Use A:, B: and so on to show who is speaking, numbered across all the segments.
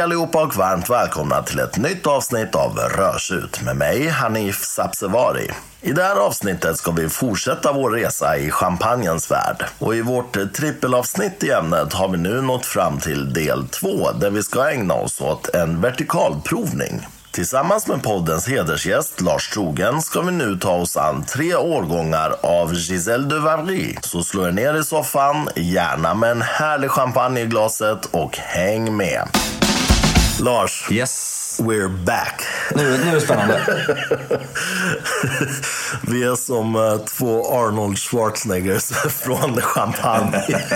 A: Hej allihopa och varmt välkomna till ett nytt avsnitt av Rörsut med mig Hanif Sabsevari. I det här avsnittet ska vi fortsätta vår resa i champagnens värld. Och i vårt trippelavsnitt i ämnet har vi nu nått fram till del två där vi ska ägna oss åt en vertikalprovning. Tillsammans med poddens hedersgäst Lars Trogen ska vi nu ta oss an tre årgångar av Giselle de Vary. Så slå er ner i soffan, gärna med en härlig champagne i glaset och häng med. Lars,
B: Yes.
A: We're back.
B: Nu, nu är det spännande.
A: Vi är som eh, två Arnold Schwarzeneggers från champagne.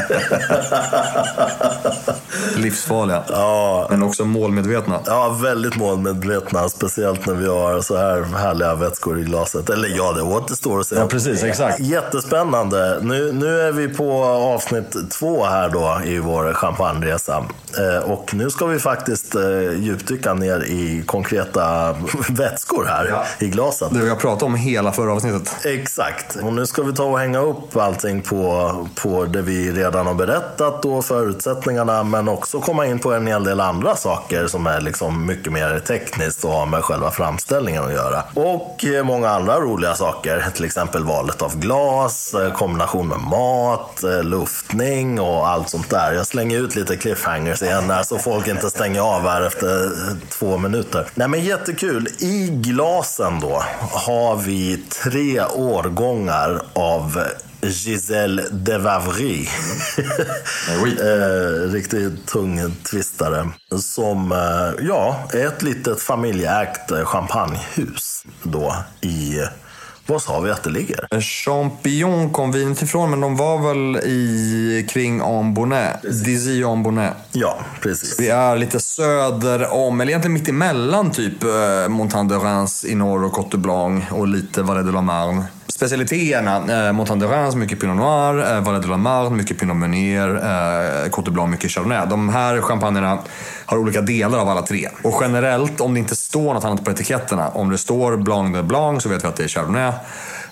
B: Livsfarliga. Ja. Men också målmedvetna.
A: Ja, väldigt målmedvetna. Speciellt när vi har så här härliga vätskor i glaset. Eller ja, det återstår att se.
B: Ja, precis. Exakt.
A: Jättespännande. Nu, nu är vi på avsnitt två här då i vår champagneresa. Eh, och nu ska vi faktiskt eh, djupdyka ner i konkreta vätskor här
B: Ja.
A: i glaset.
B: Det jag pratade om hela förra avsnittet.
A: Exakt. Och nu ska vi ta och hänga upp allting på, på det vi redan har berättat och förutsättningarna. Men också komma in på en hel del andra saker som är liksom mycket mer tekniskt och har med själva framställningen att göra. Och eh, många andra roliga saker. Till exempel valet av glas, eh, kombination med mat, eh, luftning och allt sånt där. Jag slänger ut lite cliffhangers igen där så folk inte stänger av här efter två minuter. Nej men jättekul. I glasen då har vi tre årgångar av Giselle de Vavry.
B: oui.
A: eh, riktigt tung twistare. Som eh, ja, är ett litet familjeägt eh, champagnehus då i... Var sa vi att det ligger?
B: Champignon kom vinet ifrån, men de var väl i kring Ambonnet. Dizy Ambonnet.
A: Ja, precis.
B: Vi är lite söder om, eller egentligen mitt emellan typ eh, Montagne de Reims i norr och Cote Blanc och lite Vallée de la Marne. Specialiteterna, eh, Montagne de Reims, mycket Pinot Noir, eh, Vallée de la Marne, mycket Pinot Meunier, eh, Cote Blanc, mycket Chardonnay. De här champagnerna har olika delar av alla tre. Och generellt, om det inte står något annat på etiketterna, om det står Blanc de Blanc så vet vi att det är Chardonnay.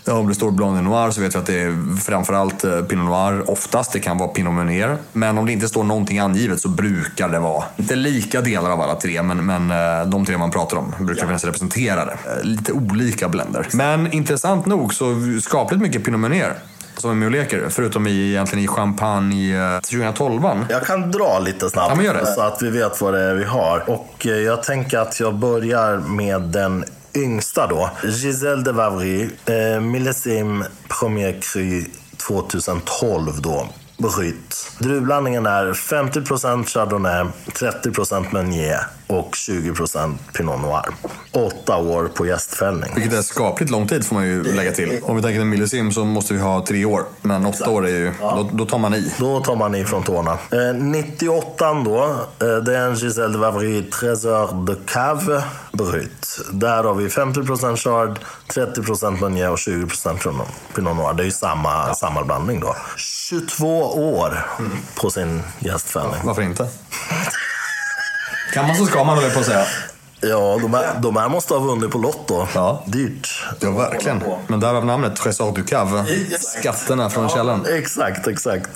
B: Ja, Om det står Blanc de Noir så vet vi att det är framförallt eh, Pinot Noir oftast. Det kan vara Pinot Meunier. Men om det inte står någonting angivet så brukar det vara inte lika delar av alla tre, men, men eh, de tre man pratar om brukar finnas representerade. Eh, Lite olika blender. Men intressant nog så skapligt mycket Pinot Meunier som är med och leker. Förutom i, egentligen i Champagne eh, 2012.
A: Jag kan dra lite snabbt
B: Ja,
A: så att vi vet vad det är vi har. Och jag tänker att jag börjar med den yngsta då. Giselle de Vavry, eh, Millesime Premier Cru 2012 då. Brut. Druvblandningen är 50% Chardonnay, 30% Meunier och 20% Pinot Noir. Åtta år på gästfällning.
B: Vilket är skapligt lång tid får man ju lägga till. Om vi tänker en millisim så måste vi ha tre år. Men åtta år är ju, då, då tar man i.
A: Då tar man ifrån tårna. Eh, 98 då, eh, det är en Giselle de Vavry Trésor de Cave Brut. Där har vi 50% Chard, 30% Meunier och 20% Pinot- Pinot Noir. Det är ju samma, samma blandning då. 22 år på sin gästfällning.
B: Varför inte? Kan man så ska man väl på att säga.
A: Ja, de här, de här måste ha vunnit på Lotto.
B: Ja.
A: Dyrt.
B: Ja, verkligen. Men därav namnet Trésor du Cave. Skatterna från källan.
A: Exakt, exakt.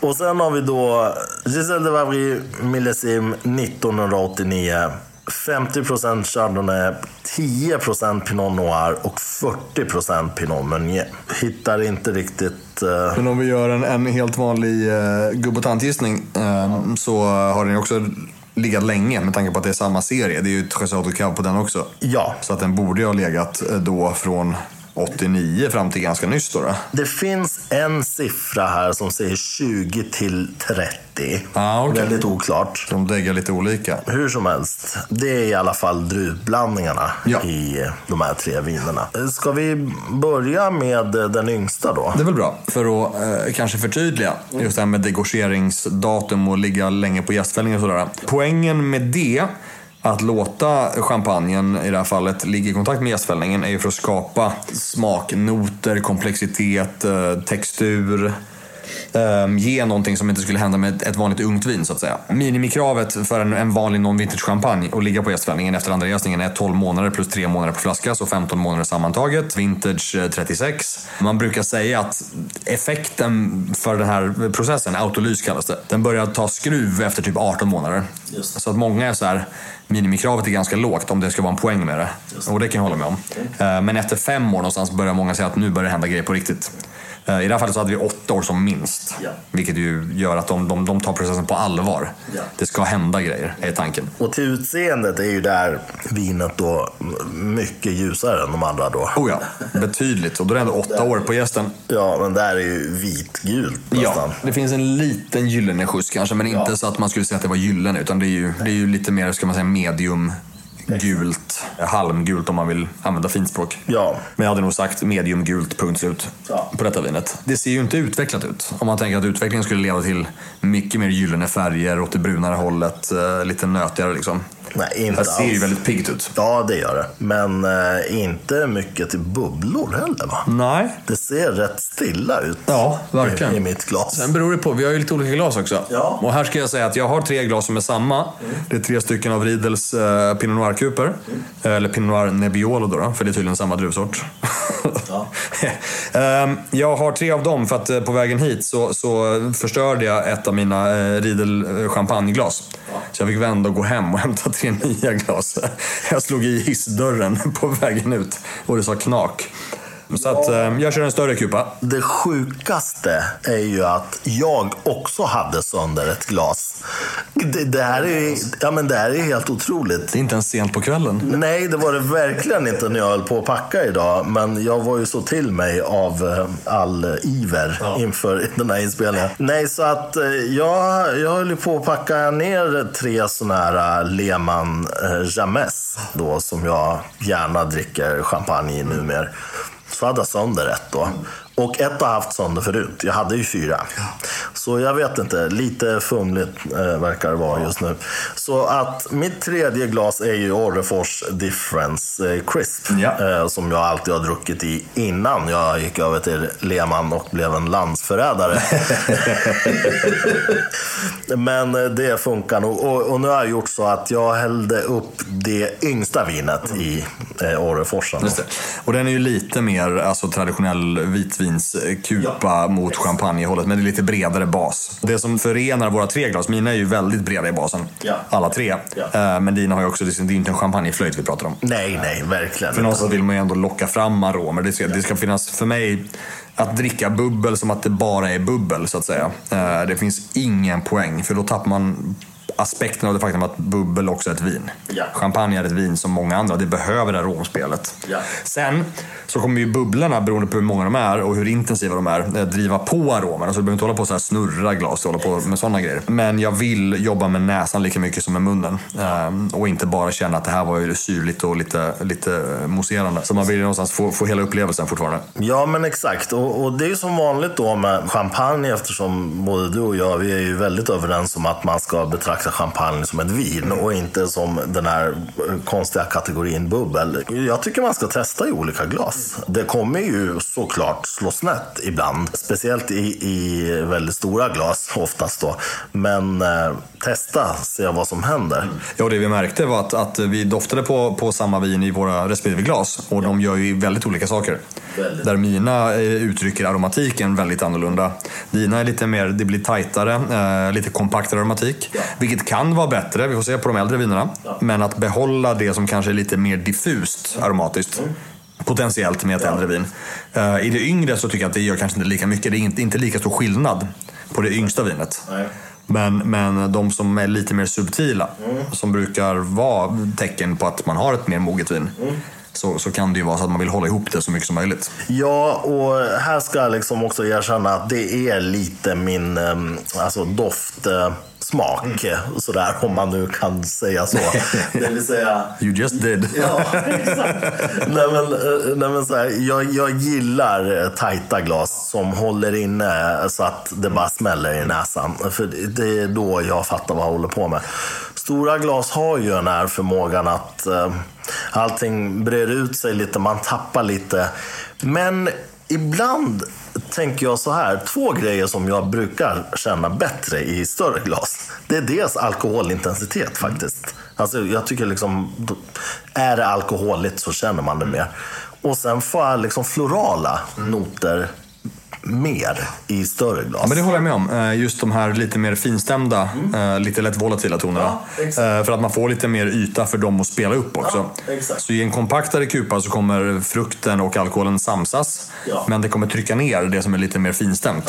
A: Och sen har vi då Giselle de Vavry Millesime 1989. 50% Chardonnay, 10% Pinot Noir och 40% Pinot Meunier. Hittar inte riktigt... eh,
B: Men om vi gör en, en helt vanlig uh, och eh, så har den också legat länge med tanke på att det är samma serie. Det är ju Trésor du Cave på den också.
A: ja,
B: Så att den borde ju ha legat eh, då från 89 fram till ganska nyss då. då.
A: det finns en siffra här som säger 20 till 30.
B: Ah, okej.
A: Väldigt oklart.
B: De däggar lite olika.
A: Hur som helst, det är i alla fall druvblandningarna
B: Ja.
A: i de här tre vinerna. Ska vi börja med den yngsta då?
B: Det är väl bra. För att eh, kanske förtydliga just det här med degorgeringsdatum och ligga länge på gästfällning och sådär. Poängen med det, att låta champagnen i det här fallet ligga i kontakt med jästfällningen är ju för att skapa smaknoter, komplexitet, eh, textur um, ge någonting som inte skulle hända med ett, ett vanligt ungt vin så att säga. Minimikravet för en, en vanlig non-vintage champagne att ligga på jästfällningen efter andra jäsningen är 12 månader plus 3 månader på flaska, så 15 månader sammantaget. Vintage 36. Man brukar säga att effekten för den här processen, autolys kallas det, den börjar ta skruv efter typ 18 månader. Så att många är så här, minimikravet är ganska lågt om det ska vara en poäng med det. Och det kan jag hålla med om. Mm. Men efter fem år någonstans börjar många säga att nu börjar det hända grejer på riktigt. Eh, I det här fallet så hade vi åtta år som minst. Ja. Vilket ju gör att de, de, de tar processen på allvar. Ja. Det ska hända grejer, är tanken.
A: Och till utseendet är ju där vinet då mycket ljusare än de andra då.
B: Oh ja, betydligt. Och då är det ändå åtta år på gästen.
A: Ja, men där är ju vitgult nästan.
B: Ja, det finns en liten gyllene skjuts kanske, men inte ja. så att man skulle säga att det var gyllene. Utan det är ju, det är ju lite mer, ska man säga, medium gult, halmgult om man vill använda finspråk.
A: Ja.
B: Men jag hade nog sagt mediumgult, punkt slut, ja. på detta vinet. Det ser ju inte utvecklat ut. Om man tänker att utvecklingen skulle leda till mycket mer gyllene färger åt det brunare hållet, eh, lite nötigare liksom.
A: Nej, inte
B: Det ser ju väldigt piggt ut.
A: Ja, det gör det. Men eh, inte mycket till bubblor heller va?
B: Nej.
A: Det ser rätt stilla ut
B: ja, verkligen.
A: I, i mitt glas.
B: Sen beror det på. Vi har ju lite olika glas också.
A: Ja.
B: Och här ska jag säga att jag har tre glas som är samma. Mm. Det är tre stycken av Riedels eh, Pinot Noir-kuper. Mm. Eller Pinot Noir Nebbiolo då, då, för det är tydligen samma druvsort. Ja. um, jag har tre av dem för att eh, på vägen hit så, så förstörde jag ett av mina eh, Riedel eh, champagneglas. Ja. Så jag fick vända och gå hem och hämta tre nya glas. Jag slog i hissdörren på vägen ut och det sa knak. Så att, eh, jag kör en större kupa.
A: Det sjukaste är ju att jag också hade sönder ett glas. Det, det, här, är, ja, men det här är helt otroligt.
B: Det är inte ens sent på kvällen.
A: Nej, det var det verkligen inte när jag höll på att packa idag. Men jag var ju så till mig av eh, all iver ja. inför den här inspelningen. Nej, så att eh, jag, jag höll på att packa ner tre sådana här Lehmann James då, som jag gärna dricker champagne i numera. Så sönder ett då. Och ett har haft sönder förut. Jag hade ju fyra. Så jag vet inte, lite fumligt eh, verkar det vara just nu. Så att mitt tredje glas är ju Orrefors Difference eh, Crisp. Ja. Eh, som jag alltid har druckit i innan jag gick över till Lehmann och blev en landsförrädare. Men eh, det funkar nog. Och, och, nu har jag gjort så att jag hällde upp det yngsta vinet i eh, Orreforsen.
B: Och den är ju lite mer alltså, traditionell vitvinskupa ja. mot champagnehållet, men det är lite bredare bas. Det som förenar våra tre glas, mina är ju väldigt breda i basen, ja. alla tre. Ja. Eh, men dina har ju också, det är inte en champagneflöjt vi pratar om.
A: Nej, nej, verkligen
B: För någonstans vill man ju ändå locka fram aromer. Det ska, det ska finnas, för mig, att dricka bubbel som att det bara är bubbel så att säga. Eh, det finns ingen poäng för då tappar man aspekten av det faktum att bubbel också är ett vin. Ja. Champagne är ett vin som många andra. Det behöver det här aromspelet. Ja. Sen så kommer ju bubblorna, beroende på hur många de är och hur intensiva de är, eh, driva på aromerna. Så du behöver inte hålla på och snurra glas och hålla på med sådana grejer. Men jag vill jobba med näsan lika mycket som med munnen. Ehm, och inte bara känna att det här var ju syrligt och lite, lite mousserande. Så man vill ju någonstans få, få hela upplevelsen fortfarande.
A: Ja, men exakt. Och, och det är ju som vanligt då med champagne eftersom både du och jag, vi är ju väldigt överens om att man ska betrakta betrakta champagne som ett vin och inte som den här konstiga kategorin bubbel. Jag tycker man ska testa i olika glas. Det kommer ju såklart slå snett ibland. Speciellt i, i väldigt stora glas oftast då. Men eh, testa, se vad som händer.
B: Ja, det vi märkte var att, att vi doftade på, på samma vin i våra respektive glas. Och de gör ju väldigt olika saker. Väldigt. Där mina eh, uttrycker aromatiken väldigt annorlunda. Dina är lite mer, det blir tajtare, eh, lite kompaktare aromatik. Ja. Vilket kan vara bättre, vi får se på de äldre vinerna. Ja. Men att behålla det som kanske är lite mer diffust aromatiskt. Mm. Potentiellt med ett ja. äldre vin. Uh, I det yngre så tycker jag att det gör kanske inte lika mycket. Det är inte, inte lika stor skillnad på det yngsta vinet. Nej. Men, men de som är lite mer subtila, mm. som brukar vara tecken på att man har ett mer moget vin. Mm. Så, så kan det ju vara så att man vill hålla ihop det så mycket som möjligt.
A: Ja, och här ska jag liksom också erkänna att det är lite min ehm, alltså, doft smak. Mm. Sådär, om man nu kan säga så.
B: Det vill säga... You just did.
A: ja, exakt. nej, men, eh, nej, men så här, jag, jag gillar eh, tajta glas som håller inne så att det bara smäller i näsan. För det är då jag fattar vad jag håller på med. Stora glas har ju den här förmågan att eh, allting breder ut sig lite, man tappar lite. Men ibland tänker jag så här. Två grejer som jag brukar känna bättre i större glas. Det är dels alkoholintensitet faktiskt. Alltså, jag tycker liksom, är det alkoholigt så känner man det mer. Och sen får jag liksom florala noter mer i större glas.
B: Ja, men det håller jag med om. Eh, Just de här lite mer finstämda, eh, lite lätt volatila tonerna.
A: Ja.
B: Eh, För att man får lite mer yta för dem att spela upp också.
A: Ja.
B: Så i en kompaktare kupa så kommer frukten och alkoholen samsas. Men det kommer trycka ner det som är lite mer finstämt.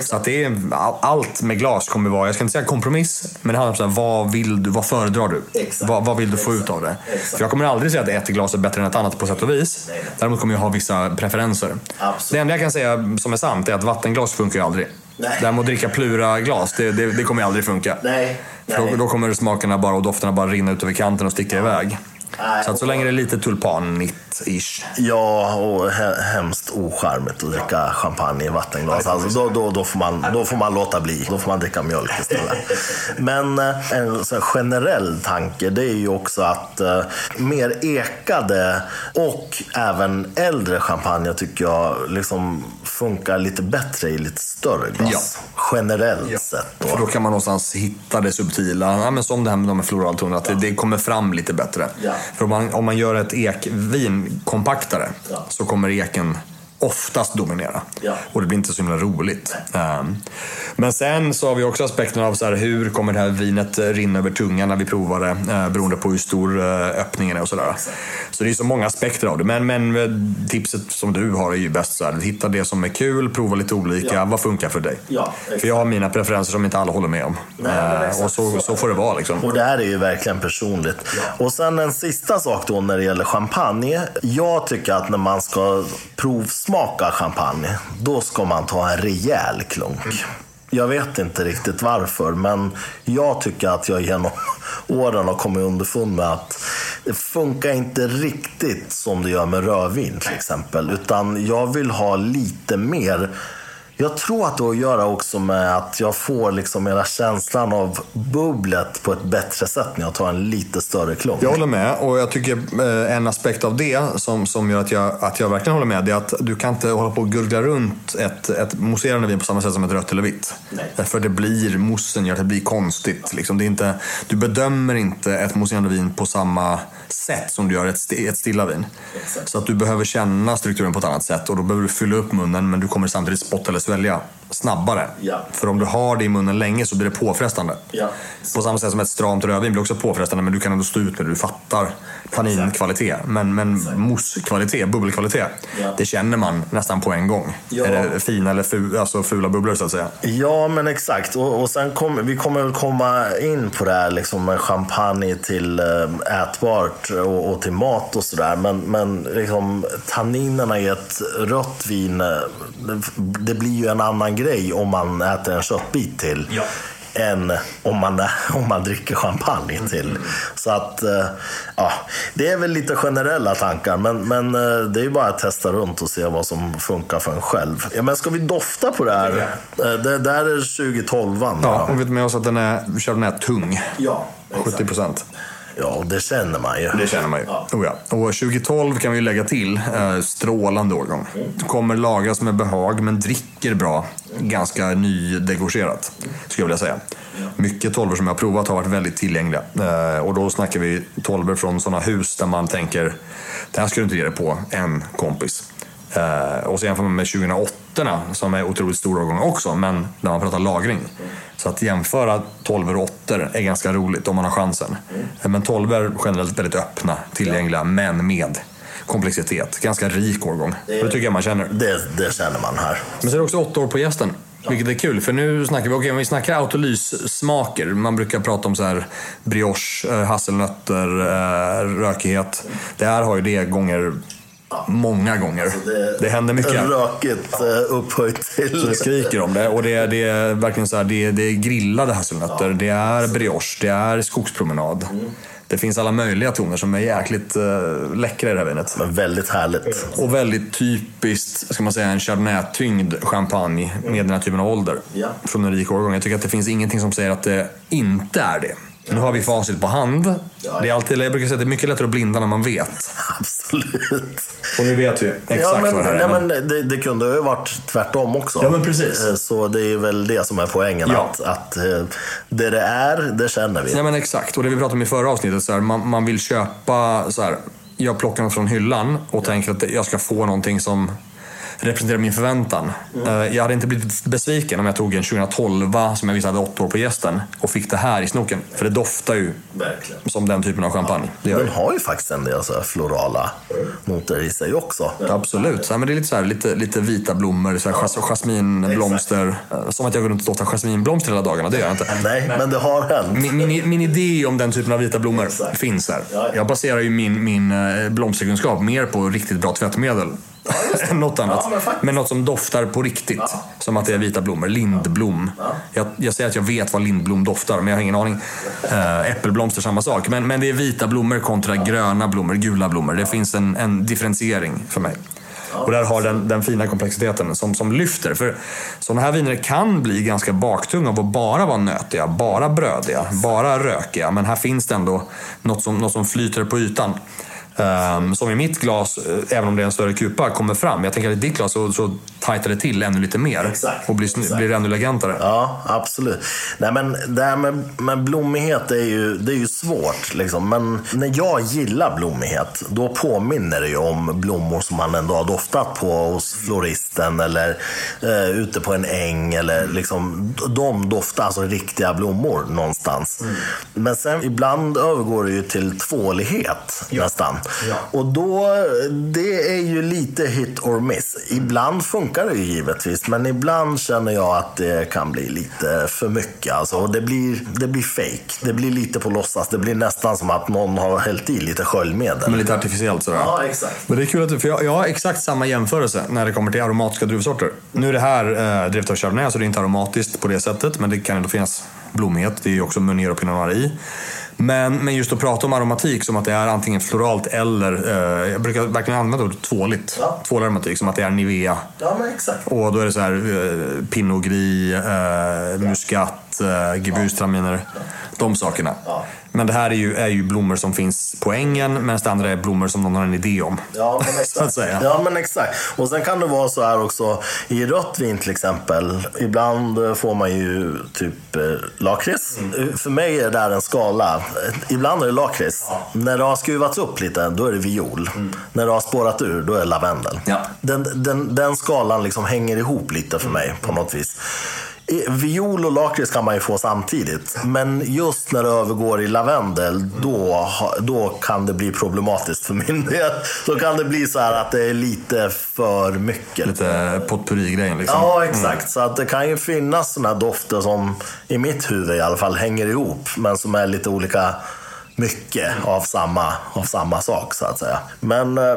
B: Så att det är, all- allt med glas kommer vara, jag ska inte säga kompromiss, men det handlar om så här, vad, vill du, vad föredrar du? Vad, vad vill du få ut av det? För jag kommer aldrig säga att ett glas är bättre än ett annat på sätt och vis. Däremot kommer jag ha vissa preferenser.
A: Absolut.
B: Det enda jag kan säga som är sant är att vattenglas funkar ju aldrig.
A: Nej.
B: Däremot dricka Plura-glas, det, det, det kommer ju aldrig funka.
A: Nej, nej.
B: Då, då kommer smakerna bara och dofterna bara rinna ut över kanten och sticka iväg.
A: Nej,
B: Så att så länge det är lite tulpanigt-ish.
A: Ja, och he- hemskt ocharmigt att dricka champagne i vattenglas. Alltså, då, då, då, får man, då får man låta bli. Då får man dricka mjölk istället. Men eh, en generell tanke det är ju också att eh, mer ekade och även äldre champagne tycker jag liksom funkar lite bättre i lite större glas. Generellt sett då.
B: För då kan man någonstans hitta det subtila, ja, men som det här med de floraltonerna, att det, det kommer fram lite bättre. För om man, om man gör ett ekvin kompaktare
A: Ja.
B: så kommer eken oftast dominera.
A: Ja.
B: Och det blir inte så himla roligt. Ehm, men sen så har vi också aspekten av så här, hur kommer det här vinet eh, rinna över tungan när vi provar det, eh, beroende på hur stor eh, öppningen är och sådär. Så det är så många aspekter av det. Men, men tipset som du har är ju bäst så här, hitta det som är kul, prova lite olika,
A: Ja.
B: vad funkar för dig?
A: Ja,
B: för jag har mina preferenser som inte alla håller med om.
A: Nej, exakt
B: och så,
A: så
B: får det vara liksom.
A: Och det här är ju verkligen personligt. Och sen en sista sak då när det gäller champagne. Jag tycker att när man ska smaka champagne, då ska man ta en rejäl klunk. Jag vet inte riktigt varför, men jag tycker att jag genom åren har kommit underfund med att det funkar inte riktigt som det gör med rödvin till exempel. Utan jag vill ha lite mer jag tror att det har att göra också med att jag får liksom hela känslan av bubblet på ett bättre sätt när jag tar en lite större klunk.
B: Jag håller med och jag tycker eh, en aspekt av det som, som gör att jag, att jag verkligen håller med det är att du kan inte hålla på och gurgla runt ett, ett mousserande vin på samma sätt som ett rött eller vitt.
A: Nej.
B: För det blir, moussen gör att det blir konstigt. Liksom. Det är inte, du bedömer inte ett mousserande vin på samma sätt som du gör ett, ett stilla vin.
A: Exakt.
B: Så att du behöver känna strukturen på ett annat sätt och då behöver du fylla upp munnen men du kommer samtidigt spotta eller svälja snabbare.
A: Ja.
B: För om du har det i munnen länge så blir det påfrestande.
A: Ja.
B: På samma sätt som ett stramt rödvin blir också påfrestande men du kan ändå stå ut med det. Du fattar tanninkvalitet. Men, men moussekvalitet, bubbelkvalitet,
A: Ja.
B: det känner man nästan på en gång.
A: Ja.
B: Är det fina eller fu, alltså fula bubblor så att säga.
A: Ja, men exakt. Och, och sen kommer vi kommer väl komma in på det här liksom med champagne till eh, ätbart och, och till mat och sådär. Men, men liksom, tanninerna i ett rött vin, eh, det, det blir ju en annan grej om man äter en köttbit till.
B: Ja.
A: Än om man, om man dricker champagne till. Så att, eh, ja, det är väl lite generella tankar, men, men eh, det är ju bara att testa runt och se vad som funkar för en själv. Ja, men ska vi dofta på det här? Eh, Det där är 2012 va?
B: Ja, och vet med oss att den är, Chardonnay är tung.
A: ja,
B: 70 procent.
A: Ja, det känner man ju.
B: Det känner man ju.
A: Ja.
B: Oh ja. Och 2012 kan vi lägga till. Eh, strålande årgång. Kommer lagras med behag men dricker bra. Ganska nydegorgerat, skulle jag vilja säga. Mycket tolvor som jag har provat har varit väldigt tillgängliga. Eh, och då snackar vi tolvor från sådana hus där man tänker, det här ska du inte ge dig på en kompis. Eh, och så jämför man med 2008 som är otroligt stor årgång också, men när man pratar lagring. Så att jämföra 12 och 8 är ganska roligt om man har chansen. Men 12 är generellt väldigt öppna, tillgängliga, men med komplexitet. Ganska rik årgång. Det tycker jag man känner.
A: Det, det känner man här.
B: Men så är det också åtta år på gästen. Vilket är kul, för nu snackar vi, om vi snackar autolyssmaker. Man brukar prata om så här brioche, eh, hasselnötter, eh, rökighet. Det här har ju det gånger, många gånger. Det, händer mycket.
A: Rökigt eh, upphöjt
B: Så
A: till...
B: det skriker om det. Och det, är- det är verkligen så här, det, är- det är grillade hasselnötter, det är brioche, det är skogspromenad. Det finns alla möjliga toner som är jäkligt uh, läckra i det här vinet.
A: Men väldigt härligt.
B: Och väldigt typiskt, ska man säga, en chardonnay-tyngd champagne med den här typen av ålder.
A: Ja.
B: Från en rik årgång. Jag tycker att det finns ingenting som säger att det inte är det. Nu har vi facit på hand. Det är alltid, jag brukar säga att det är mycket lättare att blinda när man vet.
A: Absolut.
B: Och nu vet vi exakt
A: Ja, men,
B: vad det här är.
A: nej, men det, det kunde ju varit tvärtom också.
B: Ja, men precis.
A: Eh, Så det är väl det som är poängen.
B: Ja.
A: Att, att eh, det det är, det känner vi.
B: Ja men exakt, och det vi pratade om i förra avsnittet, så här, man, man vill köpa så här, jag plockar något från hyllan och tänker att jag ska få någonting som representerar min förväntan. Eh, Jag hade inte blivit besviken om jag tog en 2012 som jag visste hade åtta år på gästen och fick det här i snoken. För det doftar ju
A: Verkligen.
B: som den typen av champagne. Gör
A: Den har ju faktiskt en del så här florala noter i sig också.
B: Absolut. Så här, men det är lite, så här, lite, lite vita blommor, så här, jas, jasminblomster. Eh, Som att jag går runt och doftar jasminblomster hela dagarna, det gör jag inte.
A: Nej, men det har hänt.
B: Min, min, min idé om den typen av vita blommor
A: Exakt.
B: finns här.
A: Ja, ja.
B: Jag baserar ju min, min eh, blomsterkunskap mer på riktigt bra tvättmedel. Än något annat.
A: Ja, men
B: men något som doftar på riktigt. Som att det är vita blommor. Lindblom. Jag, jag säger att jag vet vad lindblom doftar, men jag har ingen aning. Äh, äppelblomster, samma sak. Men, men det är vita blommor kontra gröna blommor, gula blommor. Det finns en, en differentiering för mig. Och där har den, den fina komplexiteten som, som lyfter. För sådana här viner kan bli ganska baktunga av att bara vara nötiga, bara brödiga, bara rökiga. Men här finns det ändå något som, något som flyter på ytan. Ehm, som i mitt glas, eh, även om det är en större kupa, kommer fram. Jag tänker att i ditt glas så, så tajtar det till ännu lite mer.
A: Exakt.
B: Och blir,
A: Exakt.
B: blir ännu elegantare.
A: Ja, absolut. Nej, men det här med, med blommighet är ju, det är ju svårt. Liksom. Men när jag gillar blommighet, då påminner det ju om blommor som man ändå har doftat på hos floristen eller eh, ute på en äng. Eller, liksom, de doftar alltså riktiga blommor någonstans. Men sen ibland övergår det ju till tvålighet nästan.
B: Ja.
A: Och då, det är ju lite hit or miss. Ibland funkar det ju givetvis, men ibland känner jag att det kan bli lite för mycket. Alltså, det, blir, det blir fake. Det blir lite på låtsas. Det blir nästan som att någon har hällt i lite sköljmedel.
B: Men lite artificiellt sådär.
A: Ja, exakt.
B: Men det är kul att för jag, jag har exakt samma jämförelse när det kommer till aromatiska druvsorter. Nu är det här eh, drivet av Chardonnay, så det är inte aromatiskt på det sättet. Men det kan ändå finnas blommighet. Det är ju också Meunier och Pinot Noir i. Men, men just att prata om aromatik som att det är antingen floralt eller, eh, jag brukar verkligen använda ordet tvåligt.
A: Ja.
B: Tvålig aromatik, som att det är Nivea.
A: Ja, men exakt.
B: Och då är det så här eh, Pinot Gris, eh, muskat, eh, gewürztraminer. De sakerna.
A: Ja.
B: Men det här är ju, är ju blommor som finns på ängen medan det andra är blommor som någon har en idé om.
A: Ja, men exakt. Ja, men exakt. Och sen kan det vara så här också i rött vin till exempel. Ibland får man ju typ eh, lakrits.
B: Mm.
A: För mig är det där en skala. Ibland är det lakrits. När det har skruvats upp lite, då är det viol. När det har spårat ur, då är det lavendel.
B: Mm. Ja.
A: Den, den, den skalan liksom hänger ihop lite för mig på något vis. I- Viol och lakrits kan man ju få samtidigt. Men just när det övergår i lavendel, då, då kan det bli problematiskt för min del. Då kan det bli så här att det är lite för mycket.
B: Lite potpurri-grejen liksom.
A: Ja, exakt. Så att det kan ju finnas här dofter som i mitt huvud i alla fall hänger ihop. Men som är lite olika mycket av samma, av samma sak så att säga. Men, eh,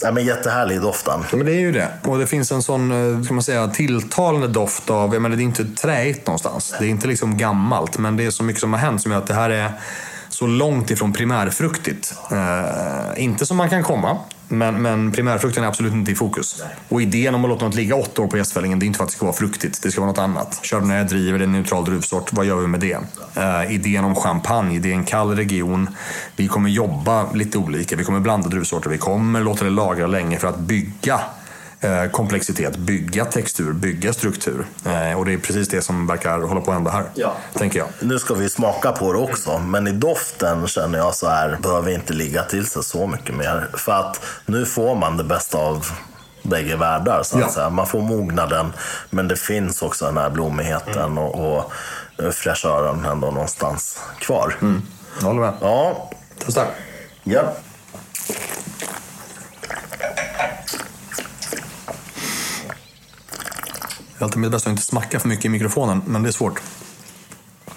A: ja, men jättehärlig doften.
B: Ja, men det är ju det. Och det finns en sån, eh, ska man säga, tilltalande doft av, jag menar det är inte träigt någonstans. Det är inte liksom gammalt, men det är så mycket som har hänt som gör att det här är så långt ifrån primärfruktigt. Eh, inte som man kan komma, men, men primärfrukten är absolut inte i fokus. Och idén om att låta något ligga åtta år på jästfällingen, det är inte för att det ska vara fruktigt. Det ska vara något annat. Chardonnay driver, det är en neutral druvsort. Vad gör vi med det? Uh, idén om champagne, det är en kall region. Vi kommer jobba lite olika. Vi kommer blanda druvsorter. Vi kommer låta det lagra länge för att bygga komplexitet, bygga textur, bygga struktur. Eh, och det är precis det som verkar hålla på att hända här.
A: Ja.
B: Tänker jag.
A: Nu ska vi smaka på det också, men i doften känner jag så här, behöver inte ligga till sig så mycket mer. För att nu får man det bästa av bägge världar. Så att
B: Ja.
A: säga. Man får mognaden, men det finns också den här blommigheten och, och fräschören ändå någonstans kvar.
B: Jag håller med.
A: Ja,
B: Testa.
A: ja.
B: Jag har alltid mitt bästa att inte smacka för mycket i mikrofonen, men det är svårt.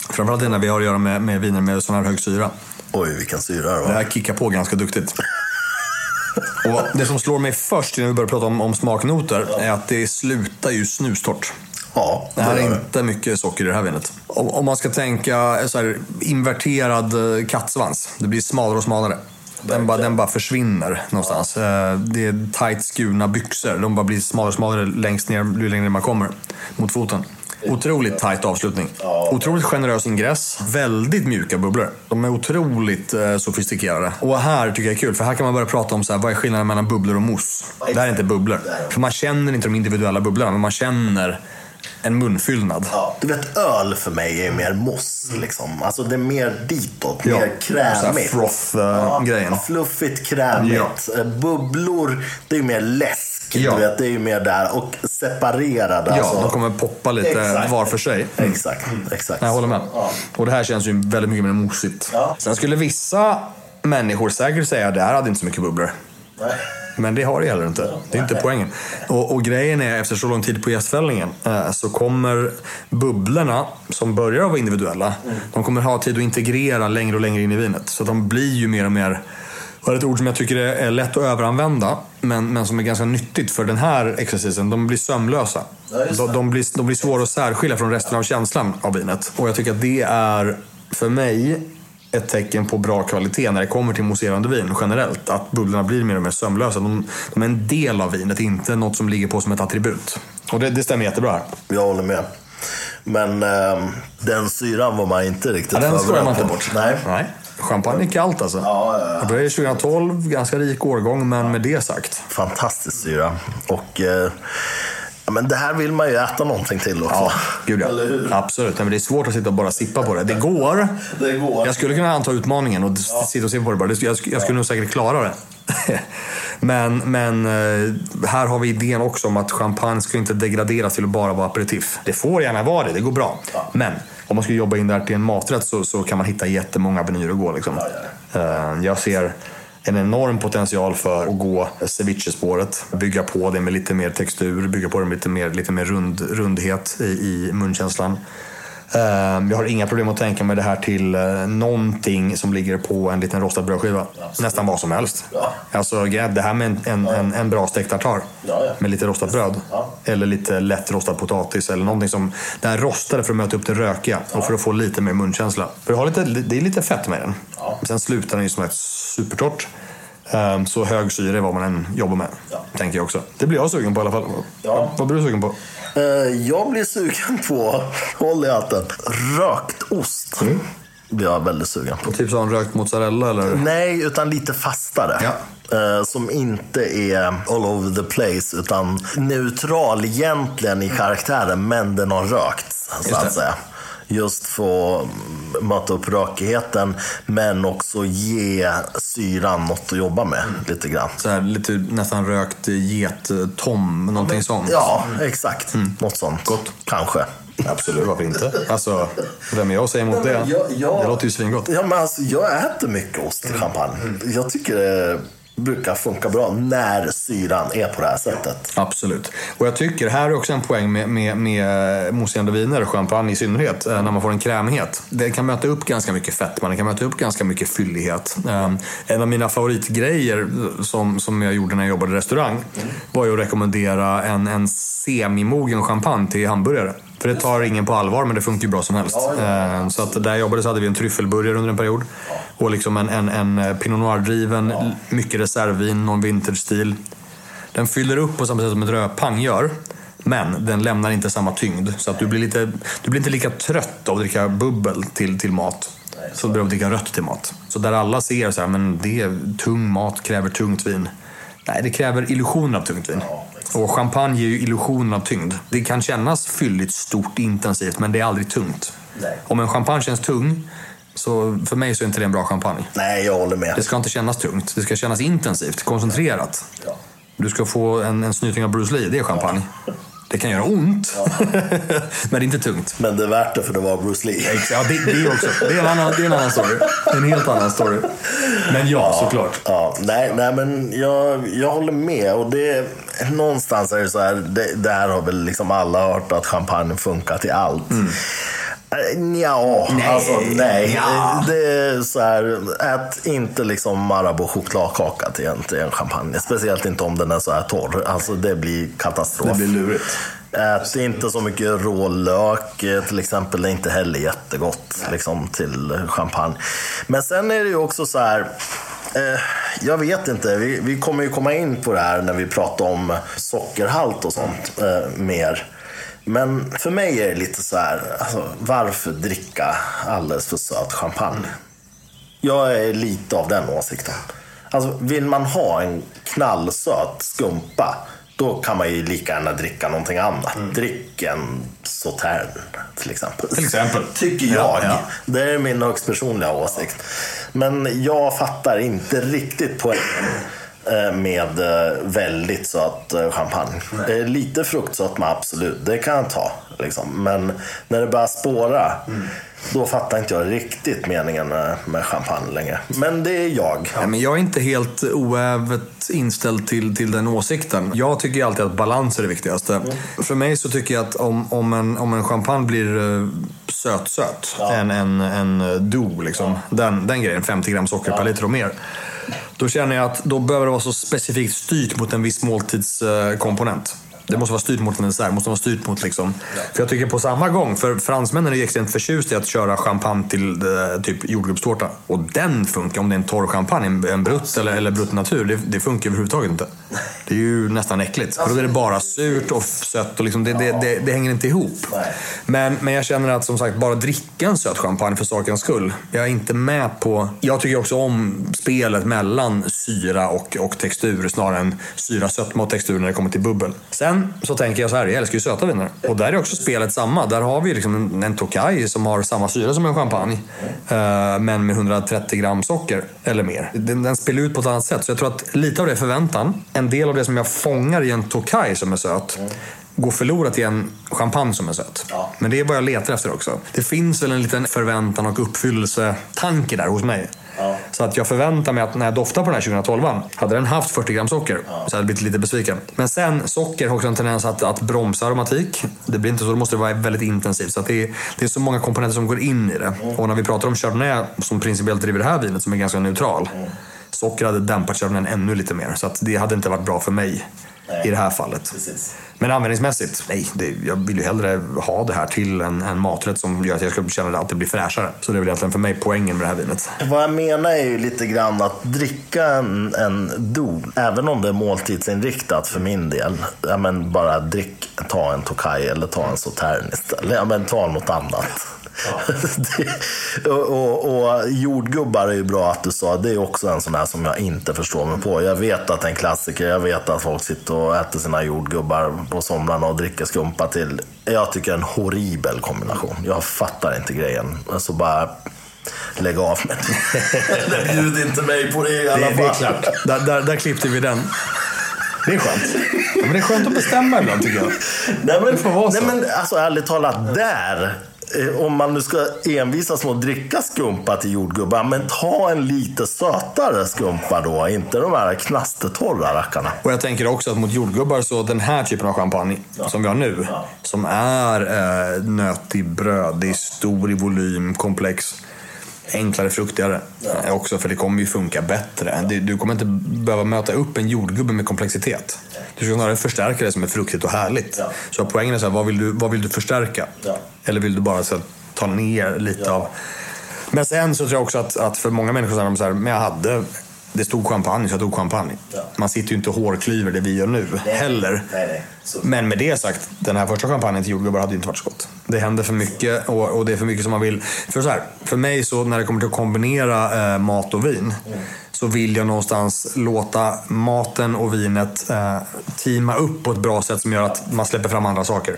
B: Framförallt det när vi har att göra med, med viner med sån här hög syra.
A: Oj, vilken syra det
B: Det
A: var.
B: här kickar på ganska duktigt. Och det som slår mig först innan vi börjar prata om, om smaknoter är att det slutar ju snustort.
A: Ja,
B: Det här
A: gör
B: är
A: det.
B: inte mycket socker i det här vinet. Om, om man ska tänka så här, inverterad eh, kattsvans. Det blir smalare och smalare. Den bara, den bara försvinner någonstans. Eh, Det är tight skurna byxor. De bara blir smalare och smalare längst ner, ju längre man kommer mot foten. Otroligt tajt avslutning. Otroligt generös ingress. Väldigt mjuka bubblor. De är otroligt eh, sofistikerade. Och här tycker jag är kul, för här kan man börja prata om så här, vad är skillnaden mellan bubblor och mousse. Det här är inte bubblor. För man känner inte de individuella bubblorna, men man känner en munfyllnad.
A: Ja, du vet, öl för mig är mer moss. Liksom. Alltså det är mer ditåt,
B: Ja,
A: mer krämigt.
B: froth-grejen.
A: Ja, fluffigt, krämigt. Eh, Bubblor, det är mer läsk.
B: Ja.
A: Du vet, det är mer där. Och separerade.
B: Ja,
A: alltså.
B: de kommer poppa lite
A: Exakt.
B: var för sig.
A: Exakt, exakt.
B: Jag håller med.
A: Ja.
B: Och det här känns ju väldigt mycket mer mosigt.
A: Ja.
B: Sen skulle vissa människor säkert säga att det här hade inte så mycket bubblor.
A: Nej.
B: Men det har det heller inte. Det är inte poängen. Och, och grejen är, efter så lång tid på gästfällningen eh, så kommer bubblorna, som börjar vara individuella, de kommer ha tid att integrera längre och längre in i vinet. Så de blir ju mer och mer och ett ord som jag tycker är lätt att överanvända, men, men som är ganska nyttigt för den här exercisen. De blir sömlösa. De, de, blir, de blir svåra att särskilja från resten av känslan av vinet. Och jag tycker att det är, för mig, ett tecken på bra kvalitet när det kommer till mousserande vin generellt. Att bubblorna blir mer och mer sömlösa. De, de är en del av vinet, inte något som ligger på som ett attribut. Och det, det stämmer jättebra här.
A: Jag håller med. Men ehm, den syran var man inte riktigt
B: Ja, den skojar man inte bort.
A: Nej.
B: Nej. Champagne är kallt alltså.
A: Ja, ja, ja.
B: Det började 2012, ganska rik årgång, men med det sagt.
A: Fantastisk syra. Och eh, ja, men det här vill man ju äta någonting till också.
B: Ja, gud ja.
A: Eller hur?
B: Absolut. Men det är svårt att sitta och bara sippa på det. Det går.
A: Det går.
B: Jag skulle kunna anta utmaningen och sitta och se på det bara. Jag, sk- jag skulle nog säkert klara det. men men eh, här har vi idén också om att champagne ska inte degraderas till att bara vara aperitif. Det får gärna vara det, det går bra. Men om man skulle jobba in det här till en maträtt så, så kan man hitta jättemånga avenyer att gå. Liksom. Eh, Jag ser en enorm potential för att gå ceviche-spåret. Bygga på det med lite mer textur, bygga på det med lite mer, lite mer rund, rundhet i, i munkänslan. Eh, Jag har inga problem att tänka mig det här till eh, någonting som ligger på en liten rostad brödskiva. Nästan vad som helst.
A: Ja.
B: Alltså det här med en, en, en, en bra stekt tartar
A: Ja, ja.
B: med lite rostat bröd. Eller lite lätt rostad potatis eller någonting som... Det här rostade för att möta upp det rökiga och för att få lite mer munkänsla. För det, har lite, det är lite fett med den.
A: Ja.
B: Sen slutar den ju som ett supertorrt. Ehm, Så hög syre vad man än jobbar med.
A: Ja.
B: Tänker jag också. Det blir jag sugen på i alla fall.
A: Ja.
B: Vad blir du sugen på?
A: Eh, jag blir sugen på, håll i hatten, rökt ost.
B: Mm.
A: Blir jag väldigt sugen på.
B: Typ sån rökt mozzarella eller?
A: Nej, utan lite fastare.
B: Ja.
A: Eh, som inte är all over the place, utan neutral egentligen i karaktären, men den har rökt, så att säga. Just för att möta upp rökigheten, men också ge syran något att jobba med lite grann.
B: Så här, lite nästan rökt get-tom, någonting sånt.
A: Ja, exakt. Något sånt.
B: Gott.
A: Kanske.
B: Absolut, varför inte? Alltså, vem är jag att säga emot det?
A: Jag- jag-
B: Det låter ju svingott.
A: Ja, men alltså, jag äter mycket ost i champagne. Jag tycker det brukar funka bra när syran är på det här sättet.
B: Absolut. Och jag tycker, här är också en poäng med, med, med eh, mousserande viner och champagne i synnerhet, eh, när man får en krämighet. Det kan möta upp ganska mycket fett, man kan möta upp ganska mycket fyllighet. Ehm, en av mina favoritgrejer eh, som, som jag gjorde när jag jobbade i restaurang var ju att rekommendera en, en semimogen champagne till hamburgare. För det tar ingen på allvar, men det funkar ju bra som helst. Eh, Så att där jag jobbade så hade vi en tryffelburgare under en period. Och liksom en, en, en eh, Pinot Noir-driven, mycket reservvin, någon vinterstil. Den fyller upp på samma sätt som ett rödpang gör. Men den lämnar inte samma tyngd. Så att du blir, lite, du blir inte lika trött av att dricka bubbel till, till mat. Som du att dricka rött till mat. Så där alla ser så här, men det tung mat kräver tungt vin. Nej, det kräver illusionen av tungt vin. Och champagne ger ju illusionen av tyngd. Det kan kännas fylligt, stort, intensivt, men det är aldrig tungt.
A: Nej.
B: Om en champagne känns tung, så för mig så är inte det en bra champagne.
A: Nej, jag håller med.
B: Det ska inte kännas tungt. Det ska kännas intensivt, koncentrerat.
A: Ja.
B: Du ska få en, en snyting av Bruce Lee, det är champagne. Det kan göra ont, men det är inte tungt.
A: Men det är värt det för det var Bruce Lee.
B: Ja, det, det också. Det är, en annan, det är en annan story. Det är en helt annan story. Men ja, såklart.
A: Ja, nej, nej men jag, jag håller med. Och det, någonstans är det så här, det, det här har väl liksom alla hört att champagne funkar till allt. Mm. Ja,
B: Nej.
A: alltså nej.
B: Ja.
A: Det är så här, ät inte liksom Marabou chokladkaka till en, till en champagne. Speciellt inte om den är så här torr. Alltså det blir katastrof.
B: Det blir lurigt.
A: Ät inte så mycket rå lök eh, till exempel. Det är inte heller jättegott liksom, till champagne. Men sen är det ju också så här. Eh, jag vet inte. Vi, vi kommer ju komma in på det här när vi pratar om sockerhalt och sånt eh, mer. Men för mig är det lite så här, alltså, varför dricka alldeles för söt champagne? Jag är lite av den åsikten. Alltså, vill man ha en knallsöt skumpa, då kan man ju lika gärna dricka någonting annat. Mm. Drick en Sautern till exempel.
B: Till exempel.
A: Tycker jag. Ja, ja. Det är min högst personliga åsikt. Men jag fattar inte riktigt poängen med eh, väldigt söt eh, champagne. Nej. Lite fruktsötma, absolut. Det kan jag ta. Liksom. Men när det börjar spåra, mm. då fattar inte jag riktigt meningen med champagne längre. Men det är jag.
B: Ja, men jag är inte helt oävet inställd till, till den åsikten. Jag tycker alltid att balans är det viktigaste. Mm. För mig så tycker jag att om, om, en, om en champagne blir söt-söt, ja. en, en, en do, liksom. Ja. den, den grejen, 50 gram socker ja. per liter och mer då känner jag att då behöver det vara så specifikt styrt mot en viss måltidskomponent. Det måste vara styrt mot en dessert, måste vara styrt mot liksom... För jag tycker på samma gång, för fransmännen är ju extremt förtjusta i att köra champagne till eh, typ jordgubbstårta. Och den funkar, om det är en torr champagne, en, brutt eller, eller brutt natur, det, det, funkar överhuvudtaget inte. Det är ju nästan äckligt. För då är det bara surt och sött och liksom, det, det, det, det hänger inte ihop. Men, men jag känner att som sagt, bara dricka en söt champagne för sakens skull. Jag är inte med på... Jag tycker också om spelet mellan syra och, och textur snarare än syra, sötma och textur när det kommer till bubbel. Sen Sen så tänker jag så här, jag älskar ju söta viner. Och där är också spelet samma. Där har vi liksom en, en Tokai som har samma syra som en champagne. Eh, men med 130 gram socker eller mer. Den, den spelar ut på ett annat sätt. Så jag tror att lite av det är förväntan. En del av det som jag fångar i en Tokai som är söt går förlorat i en champagne som är söt. Ja. Men det är vad jag letar efter också. Det finns väl en liten förväntan och uppfyllelsetanke där hos mig. Ja. Så att jag förväntar mig att när jag doftar på den här 2012 hade den haft 40 gram socker ja. så hade jag blivit lite besviken. Men sen, socker har också en tendens att, att bromsa aromatik. Det blir inte så, då måste det vara väldigt intensivt. Så det är, det är så många komponenter som går in i det. Mm. Och när vi pratar om Chardonnay som principiellt driver det här vinet som är ganska neutral. Mm. Socker hade dämpat Chardonnay ännu lite mer. Så att det hade inte varit bra för mig Nej. i det här fallet. Precis. Men användningsmässigt, nej. Det, jag vill ju hellre ha det här till en, en maträtt som gör att jag ska känna att det blir fräschare. Så det är väl egentligen för mig poängen med det här vinet.
A: Vad jag menar är ju lite grann att dricka en, en don, även om det är måltidsinriktat för min del. Ja, men bara drick, ta en Tokai eller ta en Sautern istället. Ja, men ta något annat. Det, och, och, jordgubbar är ju bra att du sa. Det är också en sån här som jag inte förstår mig på. Jag vet att det är en klassiker. Jag vet att folk sitter och äter sina jordgubbar på somrarna och dricker skumpa till. Jag tycker det är en horribel kombination. Jag fattar inte grejen. Alltså bara... Lägg av med det. Bjud inte mig på det i alla fall.
B: Det, det är klart. Där, där, där klippte vi den. Det är skönt. Ja, men det är skönt att bestämma ibland tycker jag.
A: Nej men, det får vara så. Nej, men alltså ärligt talat, där om man nu ska envisas med att dricka skumpa till jordgubbar, men ta en lite sötare skumpa då. Inte de här knastertorra rackarna.
B: Och jag tänker också att mot jordgubbar så den här typen av champagne ja. som vi har nu, ja. som är eh, nötig, brödig, stor i volym, komplex enklare, fruktigare. Ja. Också för det kommer ju funka bättre. Du, du, kommer inte behöva möta upp en jordgubbe med komplexitet. Du ska snarare förstärka det som är fruktigt och härligt. Ja. Så poängen är så här, vad vill du, vad vill du förstärka? Ja. Eller vill du bara så här, ta ner lite av... Men sen så tror jag också att, att för många människor så är de så här, men jag hade det stod champagne så jag tog champagne. Ja. Man sitter ju inte och hårklyver det vi gör nu nej, heller. Nej, nej. Men med det sagt, den här första champagnen till jordgubbar hade ju inte varit så gott. Det händer för mycket och, och, det är för mycket som man vill. För, så här, för mig så när det kommer till att kombinera eh, mat och vin mm. så vill jag någonstans låta maten och vinet eh, teama upp på ett bra sätt som gör att man släpper fram andra saker.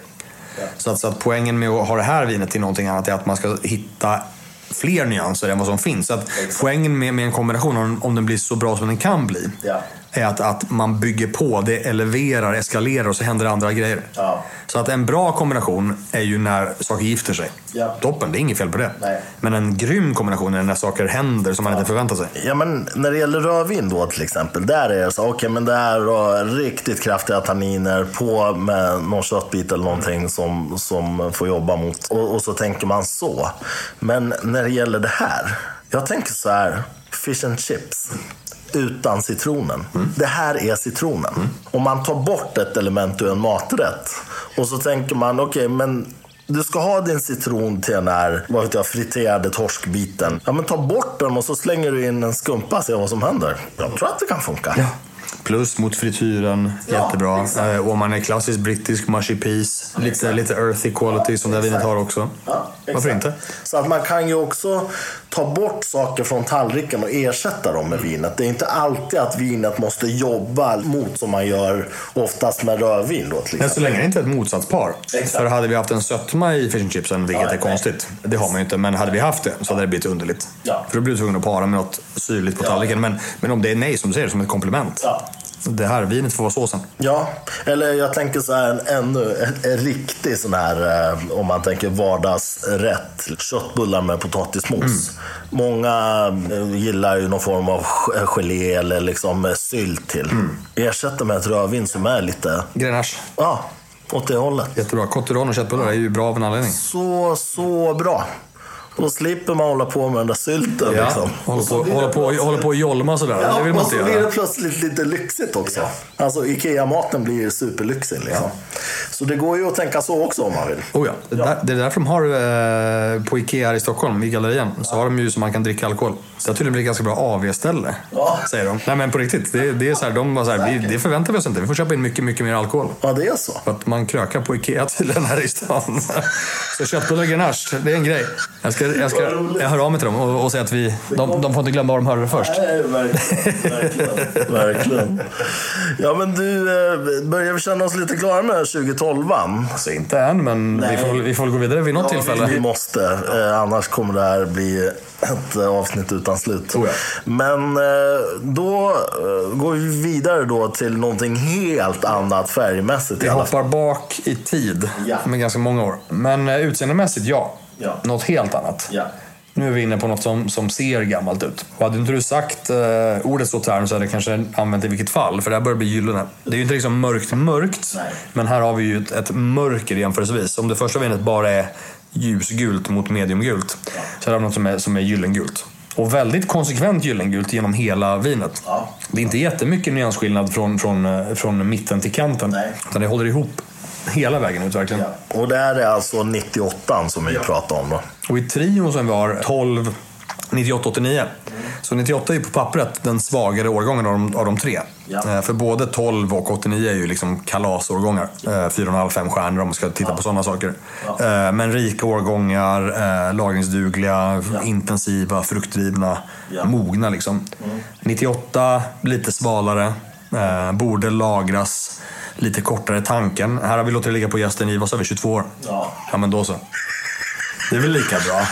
B: Ja. Så, att, så att poängen med att ha det här vinet till någonting annat är att man ska hitta fler nyanser än vad som finns. Så att poängen med, med en kombination, om, om den blir så bra som den kan bli, ja är att, att man bygger på, det eleverar, eskalerar och så händer andra grejer. Ja. Så att en bra kombination är ju när saker gifter sig. Ja. Toppen, det är inget fel på det. Nej. Men en grym kombination är när saker händer som man ja. inte förväntar sig.
A: Ja, men när det gäller rödvin då till exempel. Där är det så, okej okay, men det är riktigt kraftiga tanniner på med någon köttbit eller någonting som, som får jobba mot. Och, och så tänker man så. Men när det gäller det här. Jag tänker så här, fish and chips utan citronen. Mm. Det här är citronen. Mm. Om man tar bort ett element ur en maträtt och så tänker man, okej, okay, men du ska ha din citron till den här vad vet jag, friterade torskbiten. Ja, men ta bort den och så slänger du in en skumpa och se vad som händer. Jag tror att det kan funka. Ja.
B: Plus mot frityren,
A: Ja,
B: jättebra.
A: exakt.
B: Eh, och om man är klassisk brittisk, mushy peas. Lite, lite earthy quality som det här vinet har också.
A: Ja,
B: Varför
A: exakt.
B: inte?
A: Så att man kan ju också ta bort saker från tallriken och ersätta dem med vinet. Det är inte alltid att vinet måste jobba mot som man gör oftast med rödvin då till
B: så länge det inte är ett motsatspar.
A: Exakt.
B: För hade vi haft en sötma i fish and chipsen, vilket
A: Ja,
B: är
A: nej.
B: konstigt. Det har man ju inte. Men hade vi haft det så hade det blivit underligt.
A: Ja.
B: För då blir du tvungen att para med något syrligt på
A: Ja.
B: tallriken. Men, men om det är nej, som du säger, som ett komplement. Det här vinet får vara såsen.
A: Ja, eller jag tänker så här, ännu en, en riktig sån här, eh, om man tänker vardagsrätt. Köttbullar med potatismos. Många eh, gillar ju någon form av ge- gelé eller liksom eh, sylt till. Ersätter med ett rödvin som är lite,
B: Grenache.
A: ja, åt det hållet.
B: Jättebra. Cotteron och köttbullar är ju bra av en anledning.
A: Så, så bra. Då slipper man hålla på med den där sylten.
B: Ja,
A: liksom.
B: håller
A: Och
B: på,
A: blir
B: håller på, håller på att jolma sådär.
A: Ja,
B: det vill man
A: och
B: inte
A: så blir
B: göra.
A: det plötsligt lite lyxigt också. Alltså IKEA-maten blir superlyxig. Liksom. Så det går ju att tänka så också om man vill.
B: Oh ja. Det, där, det är därför de har eh, på Ikea här i Stockholm, i gallerian, så har de ju så man kan dricka alkohol. Så det tydligen blivit ett ganska bra AV-ställe,
A: Ja.
B: säger de. Nej men på riktigt, det, det är så här, de var så här, vi, det förväntar vi oss inte. Vi får köpa in mycket, mycket mer alkohol.
A: Ja, det är så.
B: För att man krökar på Ikea tydligen här i stan. Så köttbullar och grenache, det är en grej. Jag, ska, jag, ska, jag hör av mig till dem och, och säger att vi, de, de får inte glömma var de hörde det först.
A: Nej, verkligen. verkligen. verkligen. Ja, men du, eh, börjar vi känna oss lite klara med 2012
B: Alltså inte än, men vi får, vi får gå vidare vid något
A: Ja,
B: tillfälle.
A: vi måste. Eh, annars kommer det här bli ett eh, avsnitt utan slut.
B: Oh ja.
A: Men då går vi vidare då till någonting helt annat färgmässigt
B: Vi hoppar bak i tid
A: Ja.
B: med ganska många år. Men utseendemässigt, ja.
A: Ja.
B: Något helt annat.
A: Ja.
B: Nu är vi inne på något som, som ser gammalt ut. Och hade inte du sagt eh, ordet sautern så hade jag kanske använt det i vilket fall. För det här börjar bli gyllene. Det är ju inte liksom mörkt mörkt.
A: Nej.
B: Men här har vi ju ett, ett mörker jämförelsevis. Om det första vinet bara är ljusgult mot mediumgult. Så här har vi något som är, som är gyllengult. Och väldigt konsekvent gyllengult genom hela vinet.
A: Ja.
B: Det är inte jättemycket nyansskillnad från, från, eh, från mitten till kanten.
A: Nej.
B: Utan det håller ihop hela vägen ut verkligen.
A: Och det här är alltså 98 som vi pratar om då.
B: Och i trion som vi har 12, 98, 89. Så 98 är på pappret den svagare årgången av de, av de tre.
A: Ja.
B: Eh, För både 12 och 89 är ju liksom kalasårgångar. Eh, 4,5-5 stjärnor om man ska titta på sådana saker. Eh, Men rika årgångar, eh, lagringsdugliga, intensiva, fruktdrivna,
A: Ja. Mm.
B: mogna liksom. 98, lite svalare. Eh, borde lagras lite kortare tanken. Här har vi låtit det ligga på gästen i, vad sa vi, 22 år?
A: Ja.
B: Ja men då så. Det är väl lika bra.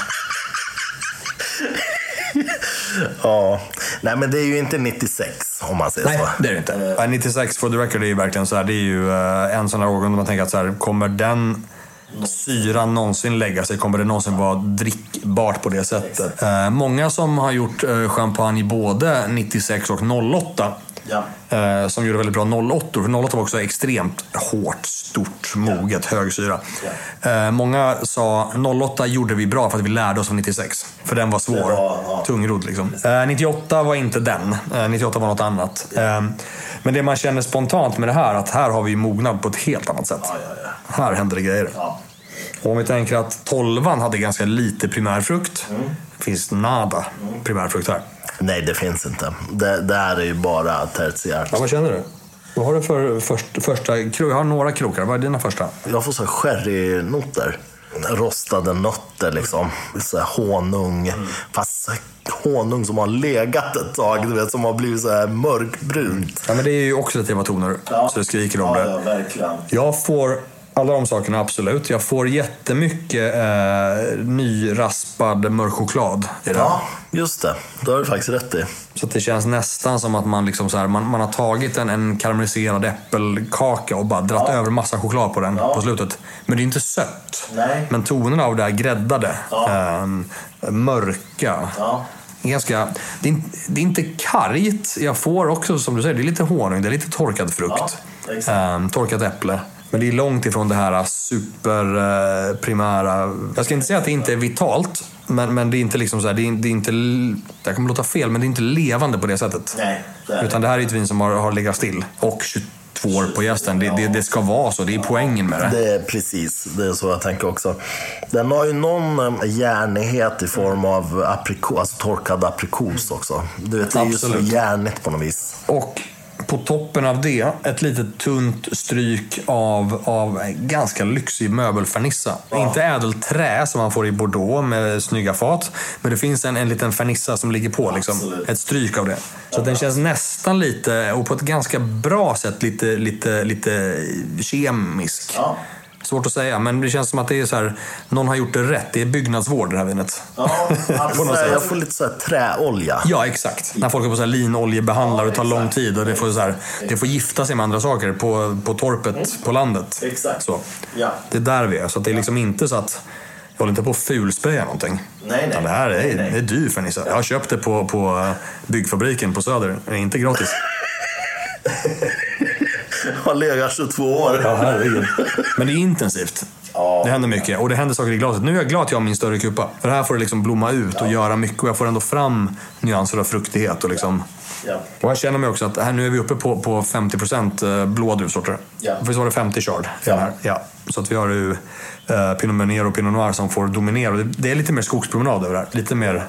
A: Ja. Nej, men det är ju inte 96 om man säger
B: Nej,
A: så.
B: det är det inte. Ja, 96 for the record är ju verkligen så här. Det är ju eh, en sån här årgång där man tänker att så här, kommer den syran någonsin lägga sig? Kommer det någonsin vara drickbart på det sättet? Eh, många som har gjort eh, champagne både 96 och 08
A: Ja.
B: Eh, som gjorde väldigt bra 08 För 08 var också extremt hårt, stort, moget, hög syra. Eh, många sa 08 gjorde vi bra för att vi lärde oss av 96. För den var svår.
A: var, ja.
B: Tungrodd liksom. Eh, 98 var inte den. Eh, 98 var något annat. Eh, men det man känner spontant med det här, att här har vi mognad på ett helt annat sätt.
A: Ja, ja,
B: Här händer det grejer.
A: ja.
B: Och om vi tänker att 12 hade ganska lite primärfrukt. Det finns nada primärfrukt här.
A: Nej, det finns inte. Det, det här är ju bara tertiärt.
B: Ja, vad känner du? Vad har du för först, första krok? Jag har några krokar. Vad är dina första?
A: Jag får så här sherrynoter. Rostade nötter liksom. Så här honung. Fast så här honung som har legat ett tag. Du vet, som har blivit så här mörkbrunt.
B: Ja, men det är ju oxidativa toner, så det skriker om det.
A: verkligen.
B: Jag får alla de sakerna, absolut. Jag får jättemycket eh, nyraspad mörk choklad i den.
A: Ja, just det. Det har du faktiskt rätt i.
B: Så det känns nästan som att man, liksom så här, man, man har tagit en, en karamelliserad äppelkaka och bara dratt över massa choklad på den på slutet. Men det är inte sött.
A: Nej.
B: Men tonerna av det här gräddade, ehm, mörka.
A: Ja.
B: Ganska, det, är, det är inte kargt. Jag får också, som du säger, det är lite honung, det är lite torkad frukt.
A: Ja.
B: Ehm, torkat äpple. Men det är långt ifrån det här super eh, primära. Jag ska inte säga att det inte är vitalt. Men, men det är inte liksom så här, det är, det är inte, det här kommer låta fel, men det är inte levande på det sättet.
A: Nej, det.
B: Utan det här är ett vin som har, har legat still. Och 22 år på gästen. Det, det, det ska vara så, det är poängen med det.
A: Det är precis, det är så jag tänker också. Den har ju någon eh, järnighet i form av aprikos, alltså torkad aprikos också. Du vet, det är ju så järnigt på något vis.
B: Och på toppen av det ett litet tunt stryk av, av ganska lyxig möbelfernissa. Inte ädelträ som man får i Bordeaux med snygga fat. Men det finns en, en liten fernissa som ligger på. Liksom. Ett stryk av det. Så den känns nästan lite, och på ett ganska bra sätt, lite, lite, lite kemisk.
A: Ja.
B: Svårt att säga, men det känns som att det är så här, någon har gjort det rätt. Det är byggnadsvård det här vinet.
A: Ja, alltså, jag får lite så här träolja.
B: Ja, exakt. När folk är på så här linoljebehandlar och det tar lång tid och det får, så här, det får gifta sig med andra saker på, på torpet på landet.
A: Exakt.
B: Så.
A: Ja.
B: Det är där vi är. Så det är liksom inte så att jag håller inte på att fulspraya någonting.
A: Nej, nej.
B: Det här är,
A: Nej, nej.
B: det är dyr fernissa. Jag har köpt det på, på byggfabriken på Söder. Det är inte gratis.
A: Har legat 22 år.
B: Ja, herregud. Men det är intensivt.
A: Ja.
B: Det händer mycket och det händer saker i glaset. Nu är jag glad att jag har min större kupa. För här får det liksom blomma ut och göra mycket och jag får ändå fram nyanser av fruktighet. Och, liksom.
A: Ja.
B: och jag känner mig också att här, nu är vi uppe på, på 50% blå druvsorter.
A: Ja.
B: Visst var det 50 chard?
A: Ja.
B: Här? ja. Så att vi har ju eh, Pinot Meunier och Pinot Noir som får dominera. Det, det är lite mer skogspromenad över det här. Lite mer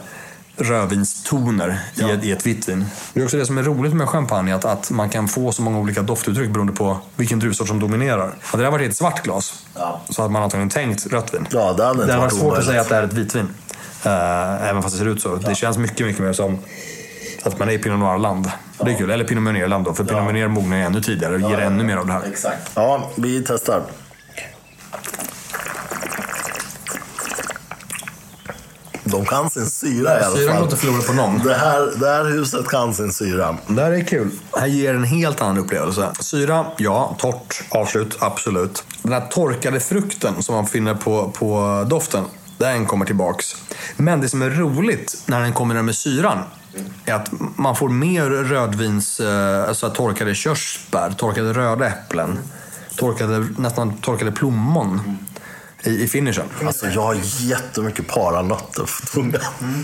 B: rödvinstoner i, ett, i ett vitt vin. Det är också det som är roligt med champagne, att, att man kan få så många olika doftuttryck beroende på vilken druvsort som dominerar. Hade det här varit i ett svart glas
A: Ja.
B: så hade man antagligen tänkt rött vin.
A: Ja, det hade
B: Det hade
A: varit
B: svårt att
A: omöjligt.
B: säga att det är ett vitvin. Uh, även fast det ser ut så. Det känns mycket, mycket mer som att man är i Pinot Noir-land. Det är kul. Eller Pinot Meunier-land då, för Pinot Meunier mognar ännu tidigare och ger ännu mer av det här.
A: Exakt. Ja, vi testar. De kan sin syra i alla
B: Syran går
A: fall.
B: inte förlorad på någon.
A: Det här, det här huset kan sin syra.
B: Det här är kul. Det här ger en helt annan upplevelse. Syra, ja. Torrt, avslut, absolut. Den här torkade frukten som man finner på, på doften, den kommer tillbaks. Men det som är roligt när den kommer med syran är att man får mer rödvins, eh, alltså torkade körsbär, torkade röda äpplen, torkade, nästan torkade plommon i, i finishen.
A: Alltså jag har jättemycket paranötter på tungan.